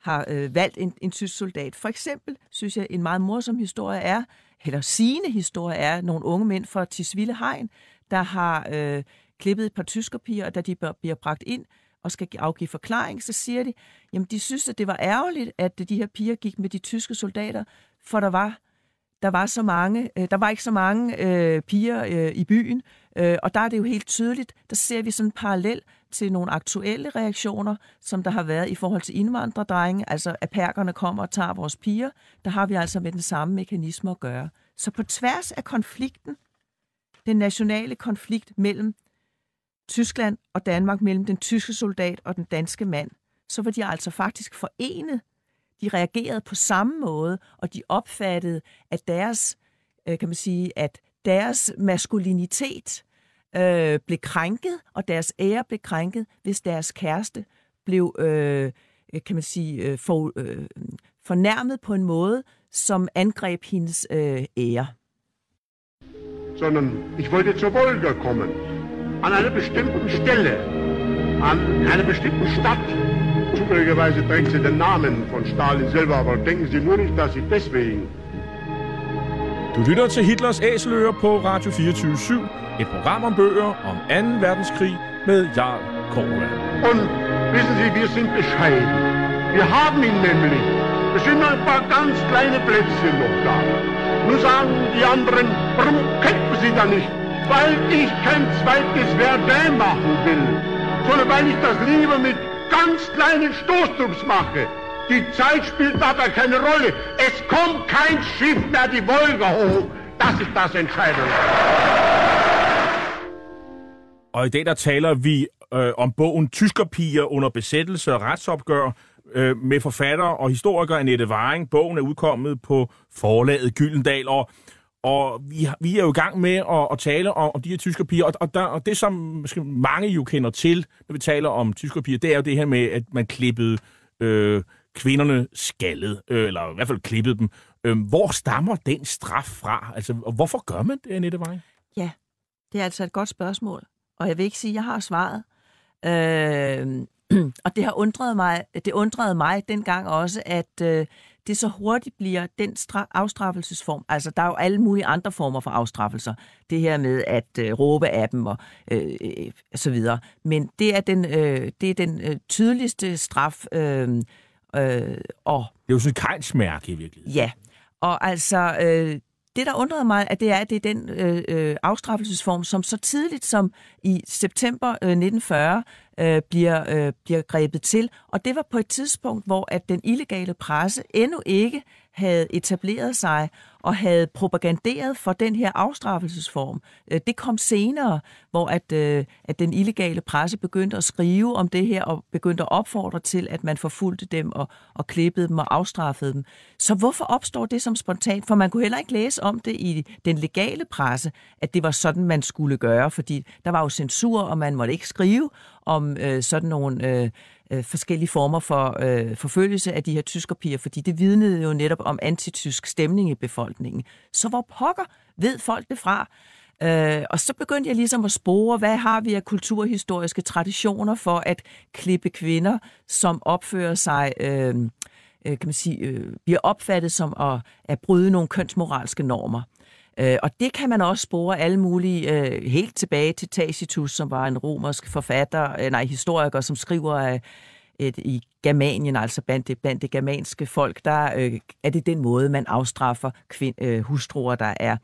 har øh, valgt en, en tysk soldat. For eksempel synes jeg, en meget morsom historie er, eller sigende historie er, nogle unge mænd fra Tisvilde Hegn, der har øh, klippet et par tyskerpiger, og da de bliver bragt ind og skal afgive forklaring, så siger de, jamen de synes, at det var ærgerligt, at de her piger gik med de tyske soldater, for der var der var så mange, øh, der var ikke så mange øh, piger øh, i byen, øh, og der er det jo helt tydeligt, der ser vi sådan en parallel til nogle aktuelle reaktioner, som der har været i forhold til indvandrerdrenge, altså at perkerne kommer og tager vores piger, der har vi altså med den samme mekanisme at gøre. Så på tværs af konflikten, den nationale konflikt mellem Tyskland og Danmark, mellem den tyske soldat og den danske mand, så var de altså faktisk forenet de reagerede på samme måde, og de opfattede, at deres, øh, kan man sige, at deres maskulinitet øh, blev krænket, og deres ære blev krænket, hvis deres kæreste blev, øh, kan man sige, øh, for, øh, fornærmet på en måde, som angreb hendes øh, ære. Sondern ich wollte zur Wolga kommen, an einer bestimmten Stelle, an einer bestimmten Stadt, Zufälligerweise trägt sie den Namen von Stalin selber, aber denken Sie nur nicht, dass ich deswegen... Du lytter til Hitlers Æseløer på Radio 24 Et program om bøger om 2. verdenskrig med Jarl Korva. Und wissen Sie, wir sind bescheiden. Wir haben ihn nämlich. Es sind nur ein paar ganz kleine Plätzchen noch da. Nun sagen die anderen, warum kämpfen sie da nicht? Weil ich kein zweites Verdun machen will, sondern weil ich das lieber mit ganz kleinen Stoßdrucks mache. Die Zeit spielt dabei keine Rolle. Es kommt kein Schiff mehr die Wolga hoch. Das ist das Entscheidende. Og i dag der taler vi øh, om bogen Tyskerpiger under besættelse og retsopgør øh, med forfatter og historiker Annette Waring. Bogen er udkommet på forlaget Gyldendal, og, og vi, vi er jo i gang med at, at tale om, om de her tyskerpiger. Og, og, der, og det, som måske mange jo kender til, når vi taler om tyskerpiger, det er jo det her med, at man klippede øh, kvinderne skaldet, øh, eller i hvert fald klippede dem. Øh, hvor stammer den straf fra? Altså, og hvorfor gør man det, Annette Waring? Ja, det er altså et godt spørgsmål. Og jeg vil ikke sige, at jeg har svaret. Øh, og det har undret mig, det undrede mig dengang også, at øh, det så hurtigt bliver den stra- afstraffelsesform. Altså, der er jo alle mulige andre former for afstraffelser. Det her med at øh, råbe af dem og øh, øh, så videre. Men det er den, øh, det er den øh, tydeligste straf. Øh, øh, og Det er jo sådan et kejnsmærke i virkeligheden. Ja, og altså, øh, det der undrede mig, at det er, at det er den øh, øh afstraffelsesform, som så tidligt som i september øh, 1940 øh, bliver, øh, bliver grebet til. Og det var på et tidspunkt, hvor at den illegale presse endnu ikke havde etableret sig og havde propaganderet for den her afstraffelsesform. Øh, det kom senere, hvor at, øh, at den illegale presse begyndte at skrive om det her og begyndte at opfordre til, at man forfulgte dem og, og klippede dem og afstraffede dem. Så hvorfor opstår det som spontant? For man kunne heller ikke læse om det i den legale presse, at det var sådan, man skulle gøre, fordi der var jo censur, og man måtte ikke skrive om øh, sådan nogle øh, øh, forskellige former for øh, forfølgelse af de her tyskerpiger, fordi det vidnede jo netop om antitysk stemning i befolkningen. Så hvor pokker ved folk det fra? Øh, og så begyndte jeg ligesom at spore, hvad har vi af kulturhistoriske traditioner for at klippe kvinder, som opfører sig, øh, øh kan man sige, øh, bliver opfattet som at, at bryde nogle kønsmoralske normer. Øh, og det kan man også spore alle mulige, øh, helt tilbage til Tacitus, som var en romersk forfatter, øh, nej, historiker, som skriver af et, i Germanien, altså blandt det, blandt det germanske folk, der øh, er det den måde, man afstraffer kvind, øh, hustruer, der er,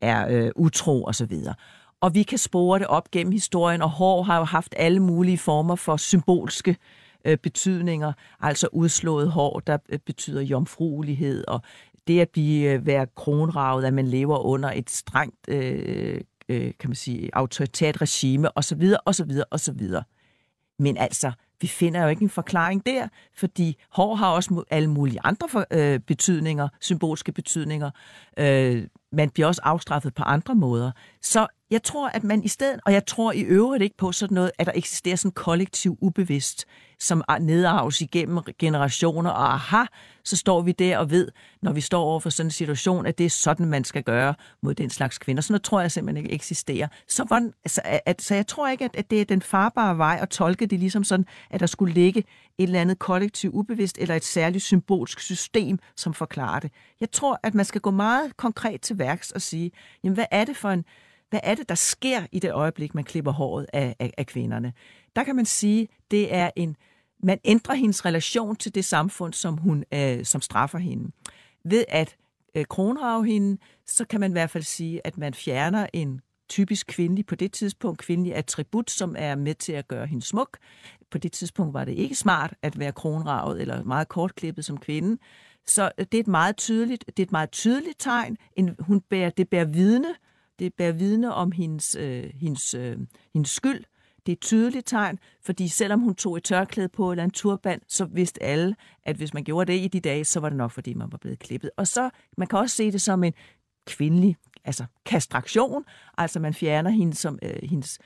er øh, utro og så videre. Og vi kan spore det op gennem historien, og hår har jo haft alle mulige former for symbolske øh, betydninger, altså udslået hår, der øh, betyder jomfruelighed, og det at blive øh, være kronravet, at man lever under et strengt, øh, øh, kan man sige, autoritært regime, osv., osv., osv. Men altså, vi finder jo ikke en forklaring der, fordi hår har også alle mulige andre for, øh, betydninger, symbolske betydninger. Øh, man bliver også afstraffet på andre måder. Så jeg tror, at man i stedet, og jeg tror i øvrigt ikke på sådan noget, at der eksisterer sådan kollektiv ubevidst, som er- nedarves igennem generationer, og aha, så står vi der og ved, når vi står over for sådan en situation, at det er sådan, man skal gøre mod den slags kvinder. Sådan noget tror jeg simpelthen ikke eksisterer. Så, hvordan, altså, at, så jeg tror ikke, at, at det er den farbare vej at tolke det ligesom sådan, at der skulle ligge et eller andet kollektiv ubevidst, eller et særligt symbolsk system, som forklarer det. Jeg tror, at man skal gå meget konkret til værks og sige, jamen hvad er det for en, hvad er det, der sker i det øjeblik, man klipper håret af, af, af kvinderne? Der kan man sige, det er en, man ændrer hendes relation til det samfund, som hun øh, som straffer hende. Ved at øh, kronrave hende, så kan man i hvert fald sige, at man fjerner en typisk kvindelig, på det tidspunkt kvindelig attribut, som er med til at gøre hende smuk. På det tidspunkt var det ikke smart at være kronravet eller meget kortklippet som kvinde. Så øh, det er et meget tydeligt, det er et meget tydeligt tegn. En, hun bærer, det bærer vidne, det bærer vidne om hendes, øh, hendes, øh, hendes skyld. Det er et tydeligt tegn, fordi selvom hun tog et tørklæde på eller en turban, så vidste alle, at hvis man gjorde det i de dage, så var det nok, fordi man var blevet klippet. Og så, man kan også se det som en kvindelig, altså kastraktion, altså man fjerner hende som øh, hendes,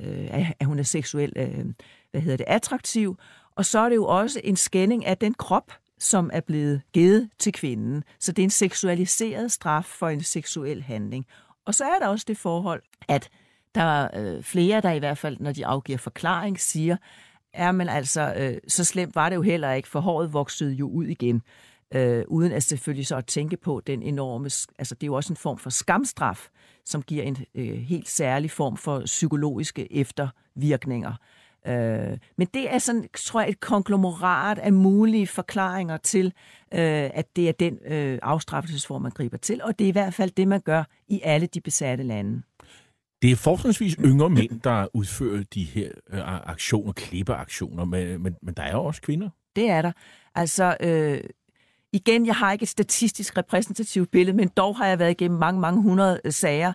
øh, at hun er seksuelt, øh, hvad hedder det, attraktiv. Og så er det jo også en skænding af den krop, som er blevet givet til kvinden. Så det er en seksualiseret straf for en seksuel handling. Og så er der også det forhold, at der er øh, flere, der i hvert fald, når de afgiver forklaring, siger, er men altså, øh, så slemt var det jo heller ikke, for håret voksede jo ud igen. Øh, uden at selvfølgelig så at tænke på den enorme, altså det er jo også en form for skamstraf, som giver en øh, helt særlig form for psykologiske eftervirkninger. Øh, men det er sådan, tror jeg, et konglomerat af mulige forklaringer til, øh, at det er den øh, afstraffelsesform, man griber til, og det er i hvert fald det, man gør i alle de besatte lande. Det er forholdsvis yngre mænd, der udfører de her øh, aktioner, klippeaktioner, men, men, men der er jo også kvinder. Det er der. Altså, øh, igen, jeg har ikke et statistisk repræsentativt billede, men dog har jeg været igennem mange, mange hundrede sager,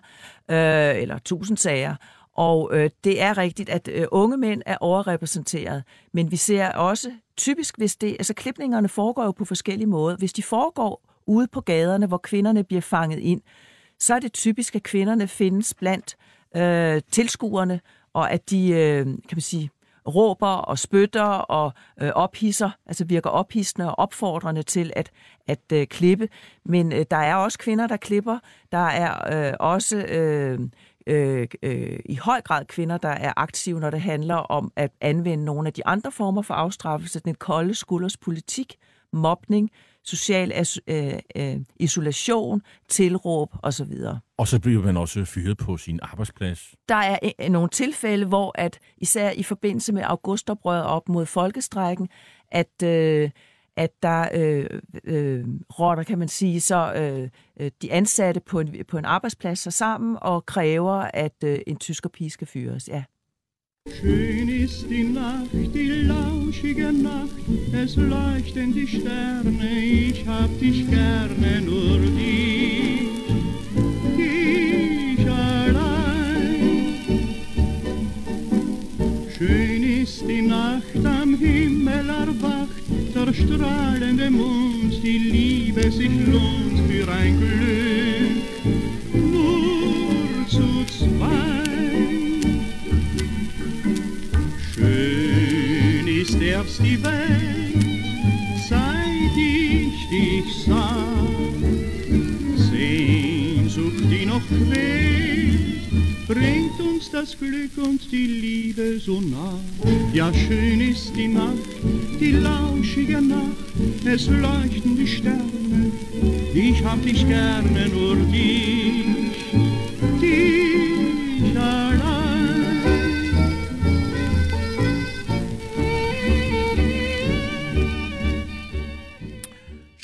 øh, eller tusind sager, og øh, det er rigtigt, at øh, unge mænd er overrepræsenteret, men vi ser også typisk, hvis det, altså klipningerne foregår jo på forskellige måder. Hvis de foregår ude på gaderne, hvor kvinderne bliver fanget ind, så er det typisk, at kvinderne findes blandt øh, tilskuerne, og at de, øh, kan man sige, råber og spytter og øh, ophisser, altså virker ophidsende og opfordrende til at, at øh, klippe. Men øh, der er også kvinder, der klipper. Der er øh, også øh, øh, øh, i høj grad kvinder, der er aktive, når det handler om at anvende nogle af de andre former for afstraffelse, den kolde skulders politik, mobning, social øh, øh, isolation, tilråb osv. Og så bliver man også fyret på sin arbejdsplads. Der er øh, nogle tilfælde, hvor at især i forbindelse med augustoprøret op mod folkestrækken, at øh, at der øh, øh, rotter, kan man sige, så øh, øh de ansatte på en, på en arbejdsplads sig sammen og kræver, at øh, en tysker pige skal fyres. Ja. Schön ist die Nacht, die lauschige Nacht, es leuchten die Sterne, ich hab dich gerne, nur dich, der strahlende Mond, die Liebe sich lohnt für ein Glück, nur zu zweit. Schön ist erst die Welt, seit ich dich sah, Sehnsucht, die noch quält, bringt uns das Glück und die Liebe so nah. Ja, schön ist die Nacht, die lauschige Nacht, es leuchten die Sterne. Ich hab dich gerne, nur dich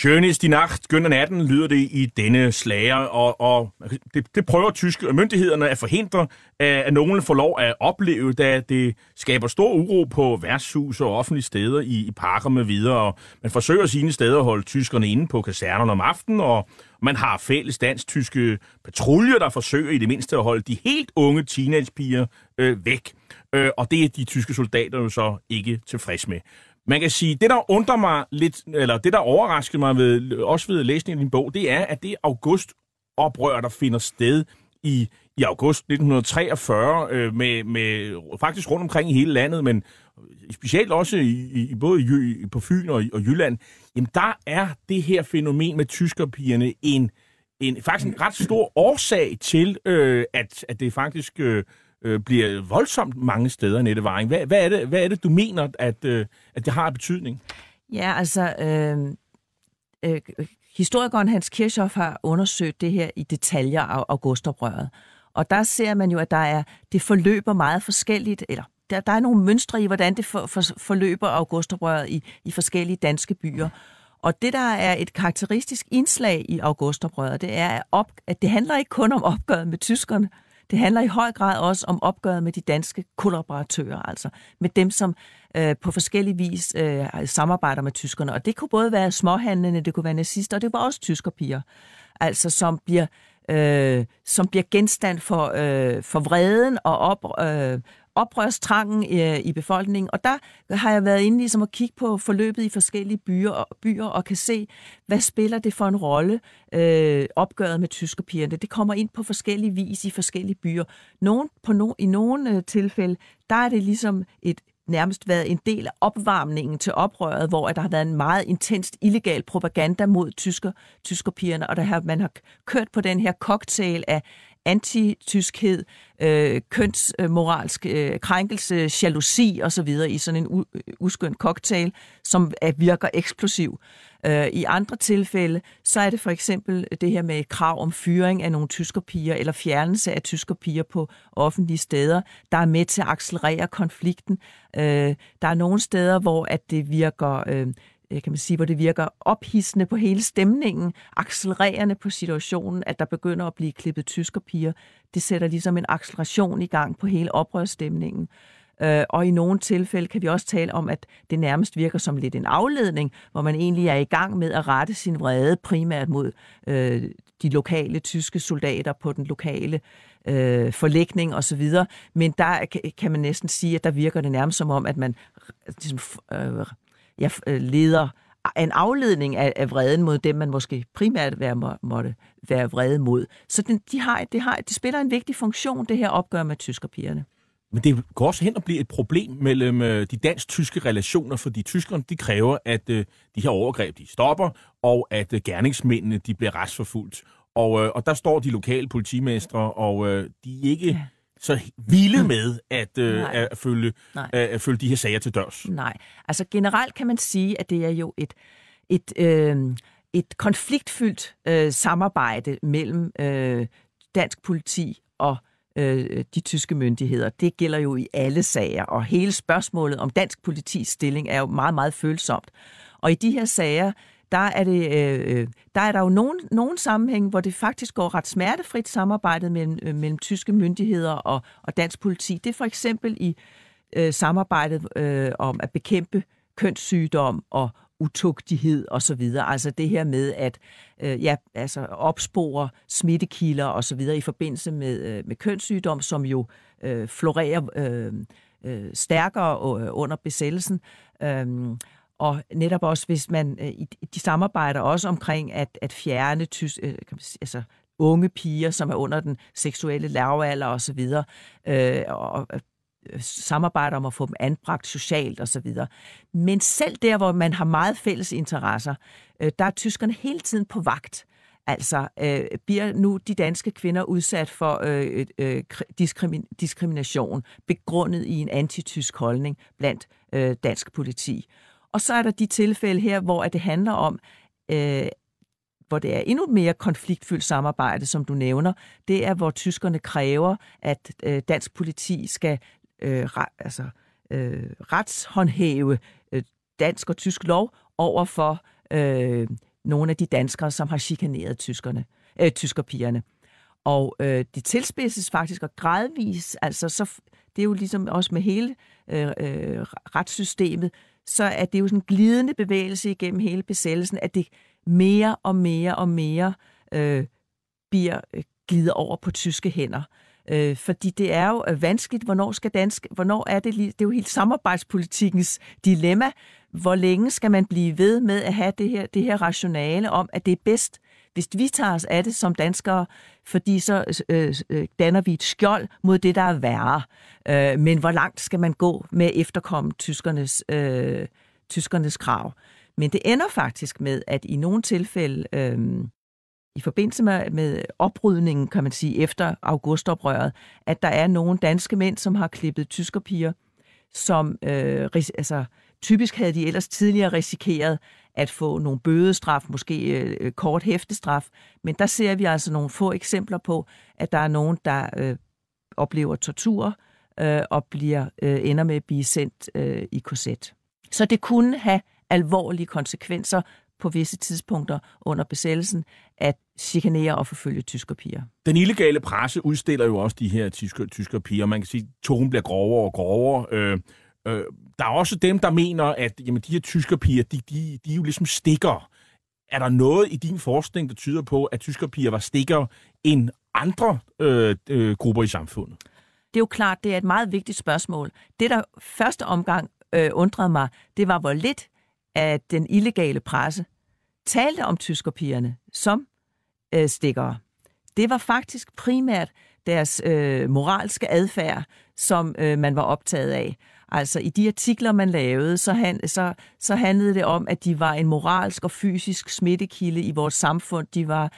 Schönes die Nacht, Günther natten, lyder det i denne slager, og, og det, det prøver tyske myndighederne at forhindre, at nogen får lov at opleve, da det skaber stor uro på værtshus og offentlige steder i, i parker med videre. Og man forsøger sine steder at holde tyskerne inde på kasernerne om aftenen, og man har fælles dansk-tyske patruljer, der forsøger i det mindste at holde de helt unge teenagepiger øh, væk. Øh, og det er de tyske soldater jo så ikke tilfreds med. Man kan sige, det der undrer mig lidt, eller det der overraskede mig ved, også ved læsningen af din bog, det er, at det augustoprør, der finder sted i, i august 1943, øh, med, med faktisk rundt omkring i hele landet, men specielt også i, i både i, på Fyn og, og Jylland, jamen der er det her fænomen med tyskerpigerne en, en faktisk en ret stor årsag til, øh, at, at det faktisk øh, øh, bliver voldsomt mange steder, Nette Varing. Hvad, hvad, er det, hvad er det, du mener, at, øh, at det har betydning? Ja, altså... Øh, øh, historikeren Hans Kirchhoff har undersøgt det her i detaljer af augustoprøret. Og der ser man jo, at der er, det forløber meget forskelligt, eller der, der er nogle mønstre i, hvordan det for, for, forløber augustoprøret i, i forskellige danske byer. Og det, der er et karakteristisk indslag i augustoprøret, det er, op, at det handler ikke kun om opgøret med tyskerne, det handler i høj grad også om opgøret med de danske kollaboratører, altså med dem, som øh, på forskellige vis øh, samarbejder med tyskerne. Og det kunne både være småhandlende, det kunne være nazister, og det var også tyskerpiger, altså som bliver øh, som bliver genstand for, øh, for vreden og op, øh, oprørstrangen i, i befolkningen. Og der har jeg været inde ligesom at kigge på forløbet i forskellige byer og, byer og kan se, hvad spiller det for en rolle, øh, opgøret med tyskerpigerne. Det kommer ind på forskellige vis i forskellige byer. Nogen, på no, I nogle øh, tilfælde, der er det ligesom et nærmest været en del af opvarmningen til oprøret, hvor der har været en meget intenst illegal propaganda mod tysker, tyskerpigerne, og der har, man har kørt på den her cocktail af antityskhed, øh, kønsmoralsk øh, krænkelse, jalousi osv. i sådan en u- uskøn cocktail, som er, virker eksplosiv. Øh, I andre tilfælde, så er det for eksempel det her med krav om fyring af nogle tyskerpiger, eller fjernelse af tyskerpiger på offentlige steder, der er med til at accelerere konflikten. Øh, der er nogle steder, hvor at det virker... Øh, kan man sige, hvor det virker ophidsende på hele stemningen, accelererende på situationen, at der begynder at blive klippet tyskerpiger. Det sætter ligesom en acceleration i gang på hele oprørsstemningen. Øh, og i nogle tilfælde kan vi også tale om, at det nærmest virker som lidt en afledning, hvor man egentlig er i gang med at rette sin vrede primært mod øh, de lokale tyske soldater på den lokale øh, forlægning osv. Men der kan man næsten sige, at der virker det nærmest som om, at man ligesom, øh, ja, leder en afledning af, af vreden mod dem, man måske primært være, må, måtte være vrede mod. Så den, de, har, de, har, de spiller en vigtig funktion, det her opgør med tyskerpigerne. Men det går også hen og blive et problem mellem øh, de dansk-tyske relationer, fordi tyskerne de kræver, at øh, de her overgreb de stopper, og at øh, gerningsmændene de bliver retsforfulgt. Og, øh, og der står de lokale politimestre, og øh, de er ikke... Ja så vilde med at, øh, at, følge, at, at følge de her sager til dørs. Nej, altså generelt kan man sige, at det er jo et, et, øh, et konfliktfyldt øh, samarbejde mellem øh, dansk politi og øh, de tyske myndigheder. Det gælder jo i alle sager, og hele spørgsmålet om dansk politis stilling er jo meget, meget følsomt. Og i de her sager, der er, det, øh, øh, der er der jo nogen, nogen sammenhæng, hvor det faktisk går ret smertefrit samarbejdet mellem, øh, mellem tyske myndigheder og, og dansk politi. Det er for eksempel i øh, samarbejdet øh, om at bekæmpe kønssygdom og utugtighed og så videre. Altså det her med at øh, ja, altså opspore smittekilder og så videre i forbindelse med, øh, med kønssygdom, som jo øh, florerer øh, øh, stærkere øh, under besættelsen. Øh, og netop også, hvis man, øh, de samarbejder også omkring at, at fjerne tys, øh, kan man sige, altså, unge piger, som er under den seksuelle lavalder og så videre, øh, og øh, samarbejder om at få dem anbragt socialt og så videre. Men selv der, hvor man har meget fælles interesser, øh, der er tyskerne hele tiden på vagt. Altså, øh, bliver nu de danske kvinder udsat for øh, øh, diskrimin- diskrimination, begrundet i en antitysk holdning blandt øh, dansk politi. Og så er der de tilfælde her, hvor det handler om, øh, hvor det er endnu mere konfliktfyldt samarbejde, som du nævner. Det er, hvor tyskerne kræver, at øh, dansk politi skal øh, re, altså, øh, retshåndhæve øh, dansk og tysk lov over for øh, nogle af de danskere, som har chikaneret tyskerne, øh, tyskerpigerne. Og øh, det tilspidses faktisk og gradvis, altså så, det er jo ligesom også med hele øh, øh, retssystemet, så er det jo sådan en glidende bevægelse igennem hele besættelsen, at det mere og mere og mere øh, bliver øh, glider over på tyske hænder. Øh, fordi det er jo øh, vanskeligt, hvornår skal dansk, hvornår er det, det er jo helt samarbejdspolitikkens dilemma. Hvor længe skal man blive ved med at have det her, det her rationale om, at det er bedst hvis vi tager os af det som danskere, fordi så øh, øh, danner vi et skjold mod det, der er værre. Øh, men hvor langt skal man gå med at efterkomme tyskernes, øh, tyskernes krav? Men det ender faktisk med, at i nogle tilfælde, øh, i forbindelse med, med oprydningen, kan man sige, efter augustoprøret, at der er nogle danske mænd, som har klippet tyskerpiger, som øh, altså, typisk havde de ellers tidligere risikeret, at få nogle bødestraf, måske øh, kort hæftestraf. Men der ser vi altså nogle få eksempler på, at der er nogen, der øh, oplever tortur øh, og bliver øh, ender med at blive sendt øh, i korset. Så det kunne have alvorlige konsekvenser på visse tidspunkter under besættelsen at chikanere og forfølge tyskerpiger. Den illegale presse udstiller jo også de her tysker, tyskerpiger. Man kan sige, at tonen bliver grovere og grovere. Øh, Øh, der er også dem, der mener, at jamen, de her tyskerpiger, de, de, de er jo ligesom stikker. Er der noget i din forskning, der tyder på, at tyskerpiger var stikker end andre øh, øh, grupper i samfundet? Det er jo klart, det er et meget vigtigt spørgsmål. Det, der første omgang øh, undrede mig, det var, hvor lidt at den illegale presse talte om tyskerpigerne som øh, stikkere. Det var faktisk primært deres øh, moralske adfærd, som øh, man var optaget af. Altså i de artikler, man lavede, så, han, så, så handlede det om, at de var en moralsk og fysisk smittekilde i vores samfund. De var,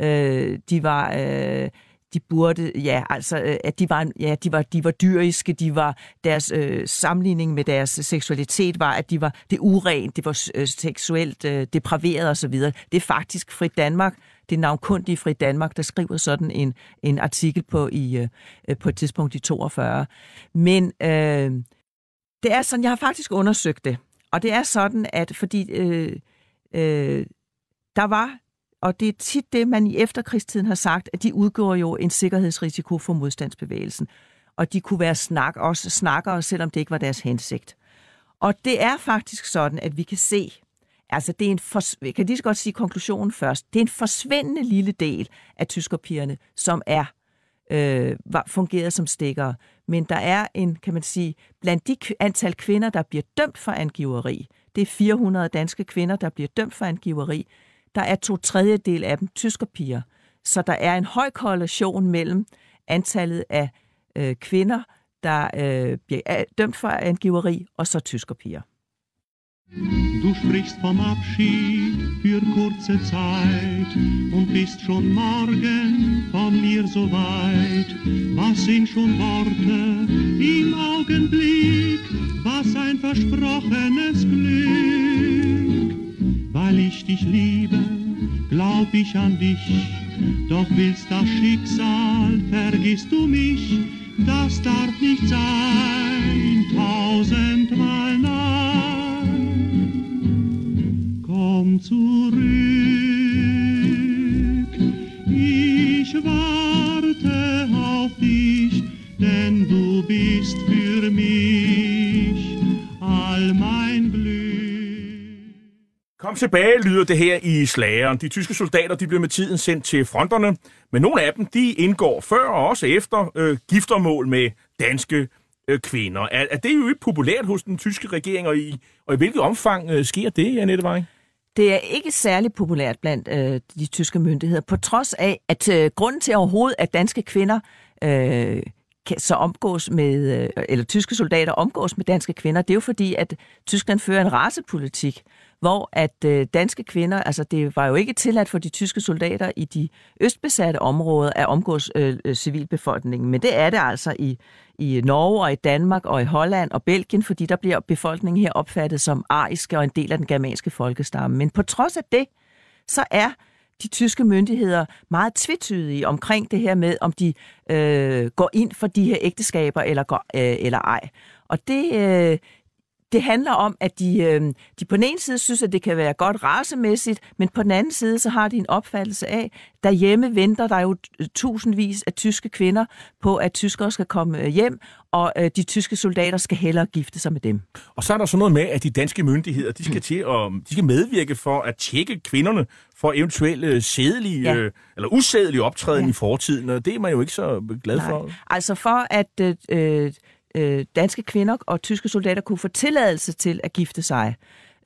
øh, de var, øh, de burde, ja, altså, øh, at de var, ja, de var, de var dyriske, de var, deres øh, sammenligning med deres seksualitet var, at de var det urent, det var øh, seksuelt øh, depraveret osv. Det er faktisk Frit Danmark, det er navnkundige Frit Danmark, der skriver sådan en, en artikel på, i, øh, øh på et tidspunkt i 42. Men øh, det er sådan, jeg har faktisk undersøgt det, og det er sådan, at fordi øh, øh, der var og det er tit det, man i efterkrigstiden har sagt, at de udgjorde jo en sikkerhedsrisiko for modstandsbevægelsen. Og de kunne være snak, også snakkere, selvom det ikke var deres hensigt. Og det er faktisk sådan, at vi kan se, altså det er en, for, kan lige så godt sige konklusionen først, det er en forsvindende lille del af tyskerpigerne, som er øh, var, fungeret som stikkere. Men der er en, kan man sige, blandt de antal kvinder, der bliver dømt for angiveri, det er 400 danske kvinder, der bliver dømt for angiveri, der er to tredjedel af dem tyskerpiger. Så der er en høj korrelation mellem antallet af øh, kvinder, der øh, bliver dømt for angiveri, og så tyskerpiger. Du sprichst vom Abschied für kurze Zeit und bist schon morgen von mir so weit. Was sind schon Worte im Augenblick, was ein versprochenes Glück. Weil ich dich liebe, glaub ich an dich, doch willst das Schicksal, vergisst du mich, das darf nicht sein, tausendmal nein. Komm zurück, ich warte auf dich, denn du bist für mich all mein Glück. Kom tilbage, lyder det her i slageren. De tyske soldater de blev med tiden sendt til fronterne, men nogle af dem de indgår før og også efter øh, giftermål med danske øh, kvinder. Er, er det jo ikke populært hos den tyske regering, og i, og i hvilket omfang øh, sker det, Annette Weing? Det er ikke særlig populært blandt øh, de tyske myndigheder, på trods af, at øh, grunden til overhovedet, at danske kvinder øh, kan så omgås med, øh, eller tyske soldater omgås med danske kvinder, det er jo fordi, at Tyskland fører en racepolitik, hvor at øh, danske kvinder, altså det var jo ikke tilladt for de tyske soldater i de østbesatte områder at omgås øh, øh civilbefolkningen, men det er det altså i, i Norge og i Danmark og i Holland og Belgien, fordi der bliver befolkningen her opfattet som ariske og en del af den germanske folkestamme. Men på trods af det, så er de tyske myndigheder meget tvetydige omkring det her med, om de øh, går ind for de her ægteskaber eller, går, øh, eller ej. Og det, øh, det handler om, at de, øh, de på den ene side synes, at det kan være godt racemæssigt, men på den anden side, så har de en opfattelse af, derhjemme venter der jo tusindvis af tyske kvinder på, at tyskere skal komme øh, hjem, og øh, de tyske soldater skal hellere gifte sig med dem. Og så er der sådan noget med, at de danske myndigheder, de skal, til at, de skal medvirke for at tjekke kvinderne for eventuelle sædelige ja. øh, eller usædelige optræden ja. i fortiden, og det er man jo ikke så glad Nej. for. Altså for at øh, øh, danske kvinder og tyske soldater kunne få tilladelse til at gifte sig,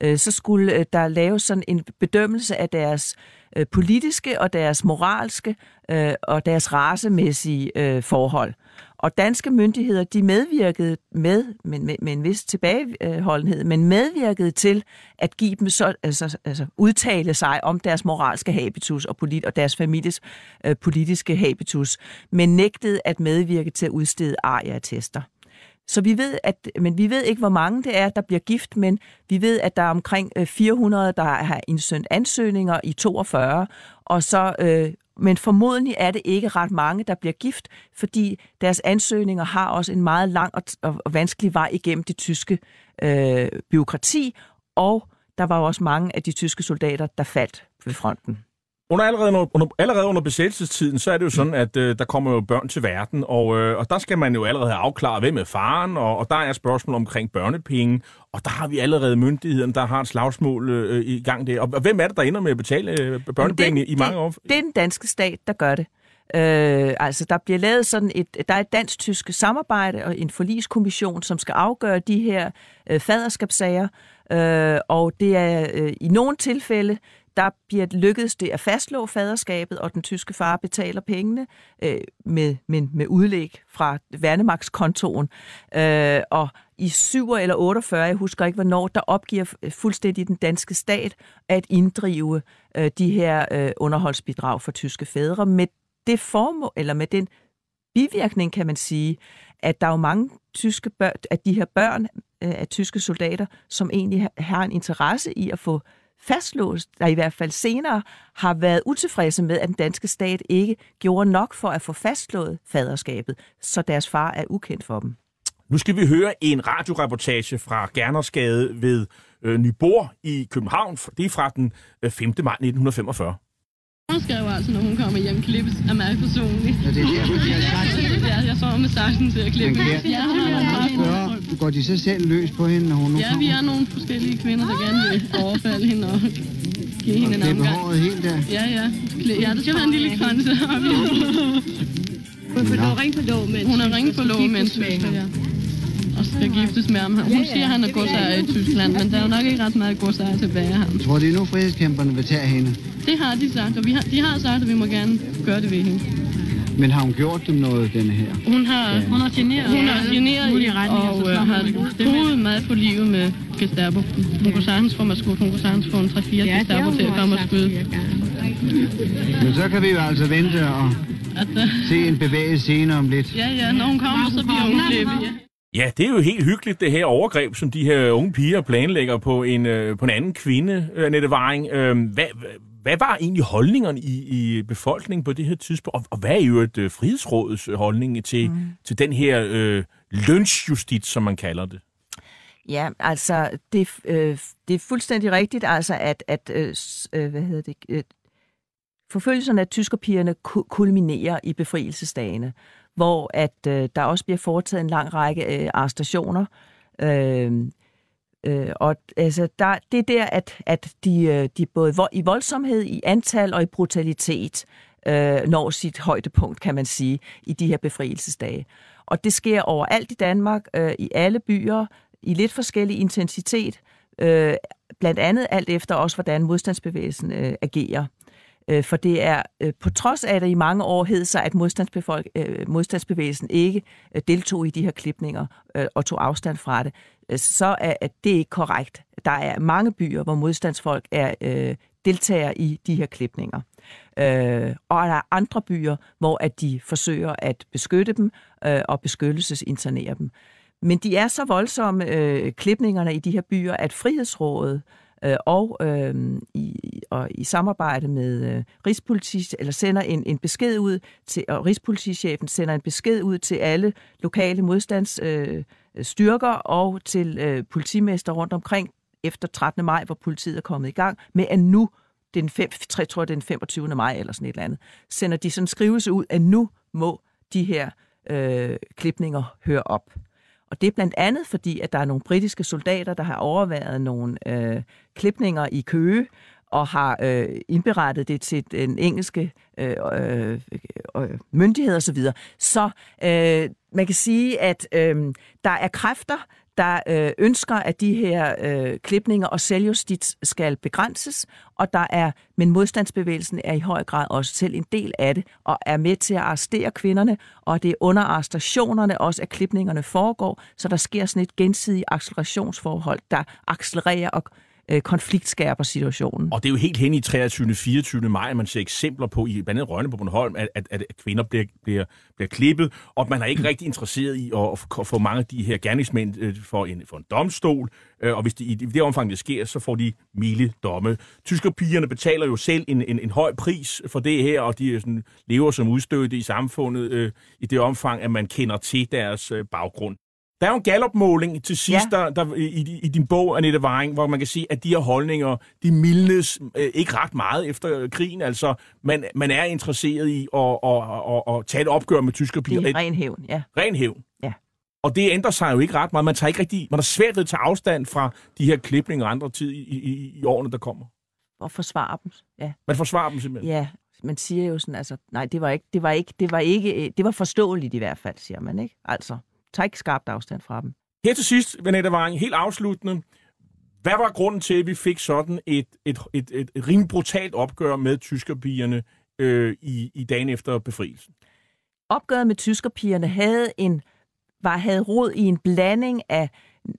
øh, så skulle øh, der laves sådan en bedømmelse af deres øh, politiske og deres moralske øh, og deres racemæssige øh, forhold. Og danske myndigheder, de medvirkede med, med, med, med en vis tilbageholdenhed, men medvirkede til at give dem så, altså, altså udtale sig om deres moralske habitus og, polit, og deres families øh, politiske habitus, men nægtede at medvirke til at udstede ariatester. Så vi ved, at, men vi ved ikke, hvor mange det er, der bliver gift, men vi ved, at der er omkring øh, 400, der har indsendt ansøgninger i 42, og så, øh, men formodentlig er det ikke ret mange, der bliver gift, fordi deres ansøgninger har også en meget lang og, og, og vanskelig vej igennem det tyske øh, byråkrati, og der var jo også mange af de tyske soldater, der faldt ved fronten. Under allerede, under, allerede under besættelsestiden, så er det jo sådan, at øh, der kommer jo børn til verden, og, øh, og der skal man jo allerede have afklaret, hvem er faren, og, og der er spørgsmål omkring børnepenge, og der har vi allerede myndigheden, der har et slagsmål øh, i gang der. Og, og hvem er det, der ender med at betale øh, børnepenge det, i mange år? Det er den danske stat, der gør det. Øh, altså, der bliver lavet sådan et, der er et dansk-tysk samarbejde og en forliskommission, som skal afgøre de her øh, faderskabssager, øh, og det er øh, i nogle tilfælde, der bliver lykkedes det at fastslå faderskabet, og den tyske far betaler pengene øh, med, med, med udlæg fra værnemagtskontoen. Øh, og i 7 eller 48, jeg husker ikke hvornår, der opgiver fuldstændig den danske stat at inddrive øh, de her øh, underholdsbidrag for tyske fædre med det formål, eller med den bivirkning, kan man sige, at der er jo mange tyske børn, at de her børn øh, af tyske soldater, som egentlig har- har en interesse i at få fastlåst, der i hvert fald senere har været utilfredse med, at den danske stat ikke gjorde nok for at få fastslået faderskabet, så deres far er ukendt for dem. Nu skal vi høre en radioreportage fra Gernersgade ved øh, Nyborg i København. Det er fra den øh, 5. maj 1945. Hun skrev altså, når hun kommer hjem, klippes af mig personligt. Ja, det er derfor, de har sagt. Ja, jeg står med saksen til at klippe. Ja, Spørger, går de så selv løs på hende, når hun nu Ja, vi er nogle forskellige kvinder, der gerne vil overfalde hende og give hende en omgang. håret helt der? Ja, ja. Ja, der skal være en lille kranse. Hun er ring på lov, mens hun er ring på lov, mens ja. Og skal giftes med ham. Hun siger, at han er godsejer i Tyskland, men der er jo nok ikke ret meget godsejer tilbage af ham. Tror de nu, frihedskæmperne vil tage hende? Det har de sagt, og vi har, de har sagt, at vi må gerne gøre det ved hende. Men har hun gjort dem noget, denne her? Hun har, hun har generet, hun har generet mulige retninger, så og øh, slår hun har meget på livet med Gestapo. Hun kunne sagtens få mig skudt, hun kunne sagtens få en 3-4 Ja, Gestapo til at komme og skyde. Men så kan vi jo altså vente og Altså, se en bevægelse senere om lidt. ja, ja, når hun kommer, så bliver hun klippet. Ja. Ja, det er jo helt hyggeligt, det her overgreb, som de her unge piger planlægger på en, øh, på en anden kvinde, øh, Nette Waring. Øh, hvad, hvad, var egentlig holdningerne i, i befolkningen på det her tidspunkt? Og, og hvad er jo et øh, frihedsrådets øh, holdning til, mm. til den her øh, lønsjustits, som man kalder det? Ja, altså, det, øh, det er fuldstændig rigtigt, altså, at, at øh, øh, hvad hedder det, øh, forfølgelserne af tyskerpigerne ku- kulminerer i befrielsesdagene, hvor at øh, der også bliver foretaget en lang række øh, arrestationer. Øh, øh, og altså, der, det er der, at, at de, øh, de både i voldsomhed, i antal og i brutalitet øh, når sit højdepunkt, kan man sige, i de her befrielsesdage. Og det sker overalt i Danmark, øh, i alle byer, i lidt forskellig intensitet, øh, blandt andet alt efter også, hvordan modstandsbevægelsen øh, agerer. Øh, for det er, øh, på trods af, at det i mange år hed sig, at modstandsbefolk, øh, modstandsbevægelsen ikke øh, deltog i de her klipninger øh, og tog afstand fra det, øh, så er at det ikke korrekt. Der er mange byer, hvor modstandsfolk er øh, deltager i de her klipninger. Øh, og der er andre byer, hvor at de forsøger at beskytte dem øh, og beskyttelsesinternere dem. Men de er så voldsomme, øh, klipningerne i de her byer, at Frihedsrådet øh, Øh, og, øh, i, og i samarbejde med øh, Rigspoliti, eller sender en, en besked ud til, og Rigspolitichefen sender en besked ud til alle lokale modstandsstyrker øh, styrker og til øh, politimester rundt omkring efter 13. maj, hvor politiet er kommet i gang, med at nu, den, 5, jeg tror, det er den 25. maj eller sådan et eller andet, sender de sådan en skrivelse ud, at nu må de her øh, klipninger høre op. Og det er blandt andet fordi, at der er nogle britiske soldater, der har overværet nogle øh, klipninger i Køge, og har øh, indberettet det til den engelske øh, øh, øh, myndighed osv. Så, videre. så øh, man kan sige, at øh, der er kræfter, der øh, ønsker, at de her øh, klipninger og selvjustits skal begrænses, og der er, men modstandsbevægelsen er i høj grad også selv en del af det, og er med til at arrestere kvinderne, og det er under arrestationerne også, at klipningerne foregår, så der sker sådan et gensidigt accelerationsforhold, der accelererer og øh, konfliktskærper situationen. Og det er jo helt hen i 23. 24. maj, at man ser eksempler på, i blandt andet Rønne på Bornholm, at, at, at kvinder bliver, bliver, bliver klippet, og man er ikke rigtig interesseret i at, at få mange af de her gerningsmænd øh, for, en, for en domstol, øh, og hvis det, i det omfang, det sker, så får de milde domme. Tyskerpigerne betaler jo selv en, en, en høj pris for det her, og de øh, sådan, lever som udstødte i samfundet øh, i det omfang, at man kender til deres øh, baggrund. Der er jo en gallopmåling til sidst ja. der, der, i, i din bog, Annette Waring, hvor man kan sige, at de her holdninger, de mildnes øh, ikke ret meget efter krigen. Altså, man, man er interesseret i at, at, at, at tage et opgør med tyske piger. Det er ren hævn, ja. Ren hævn. Ja. Og det ændrer sig jo ikke ret meget. Man, tager ikke rigtig, man har svært ved at tage afstand fra de her klipninger og andre tid i, i, i årene, der kommer. Og forsvare dem, ja. Man forsvarer dem simpelthen. Ja, man siger jo sådan, altså, nej, det var ikke, det var ikke, det var ikke, øh, det var forståeligt i hvert fald, siger man, ikke? Altså, tag ikke skarpt afstand fra dem. Her til sidst, Vanette Waring, helt afsluttende. Hvad var grunden til, at vi fik sådan et, et, et, et, et rimelig brutalt opgør med tyskerpigerne øh, i, i dagen efter befrielsen? Opgøret med tyskerpigerne havde en var havde rod i en blanding af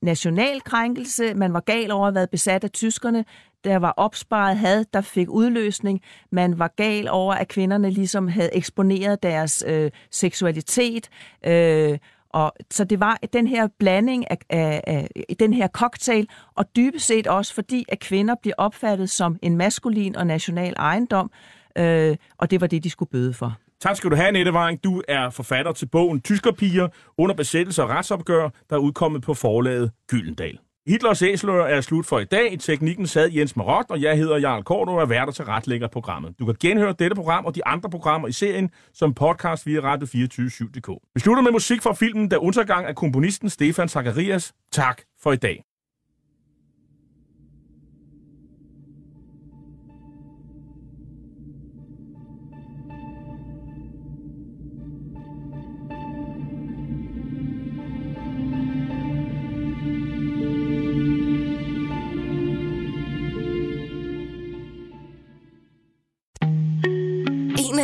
national krænkelse. Man var gal over at have været besat af tyskerne. Der var opsparet had, der fik udløsning. Man var gal over, at kvinderne ligesom havde eksponeret deres øh, seksualitet. Øh, og så det var den her blanding af, af, af den her cocktail, og dybest set også fordi, at kvinder bliver opfattet som en maskulin og national ejendom, øh, og det var det, de skulle bøde for. Tak skal du have, Nette Waring. Du er forfatter til bogen Tyskerpiger under besættelse og retsopgør, der er udkommet på forlaget Gyldendal. Hitlers æsler er slut for i dag. I teknikken sad Jens Marot, og jeg hedder Jarl Kort og er værter til retlægger programmet. Du kan genhøre dette program og de andre programmer i serien som podcast via radio247.dk. Vi slutter med musik fra filmen Der Untergang af komponisten Stefan Zacharias. Tak for i dag.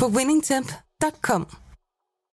på winningtemp.com.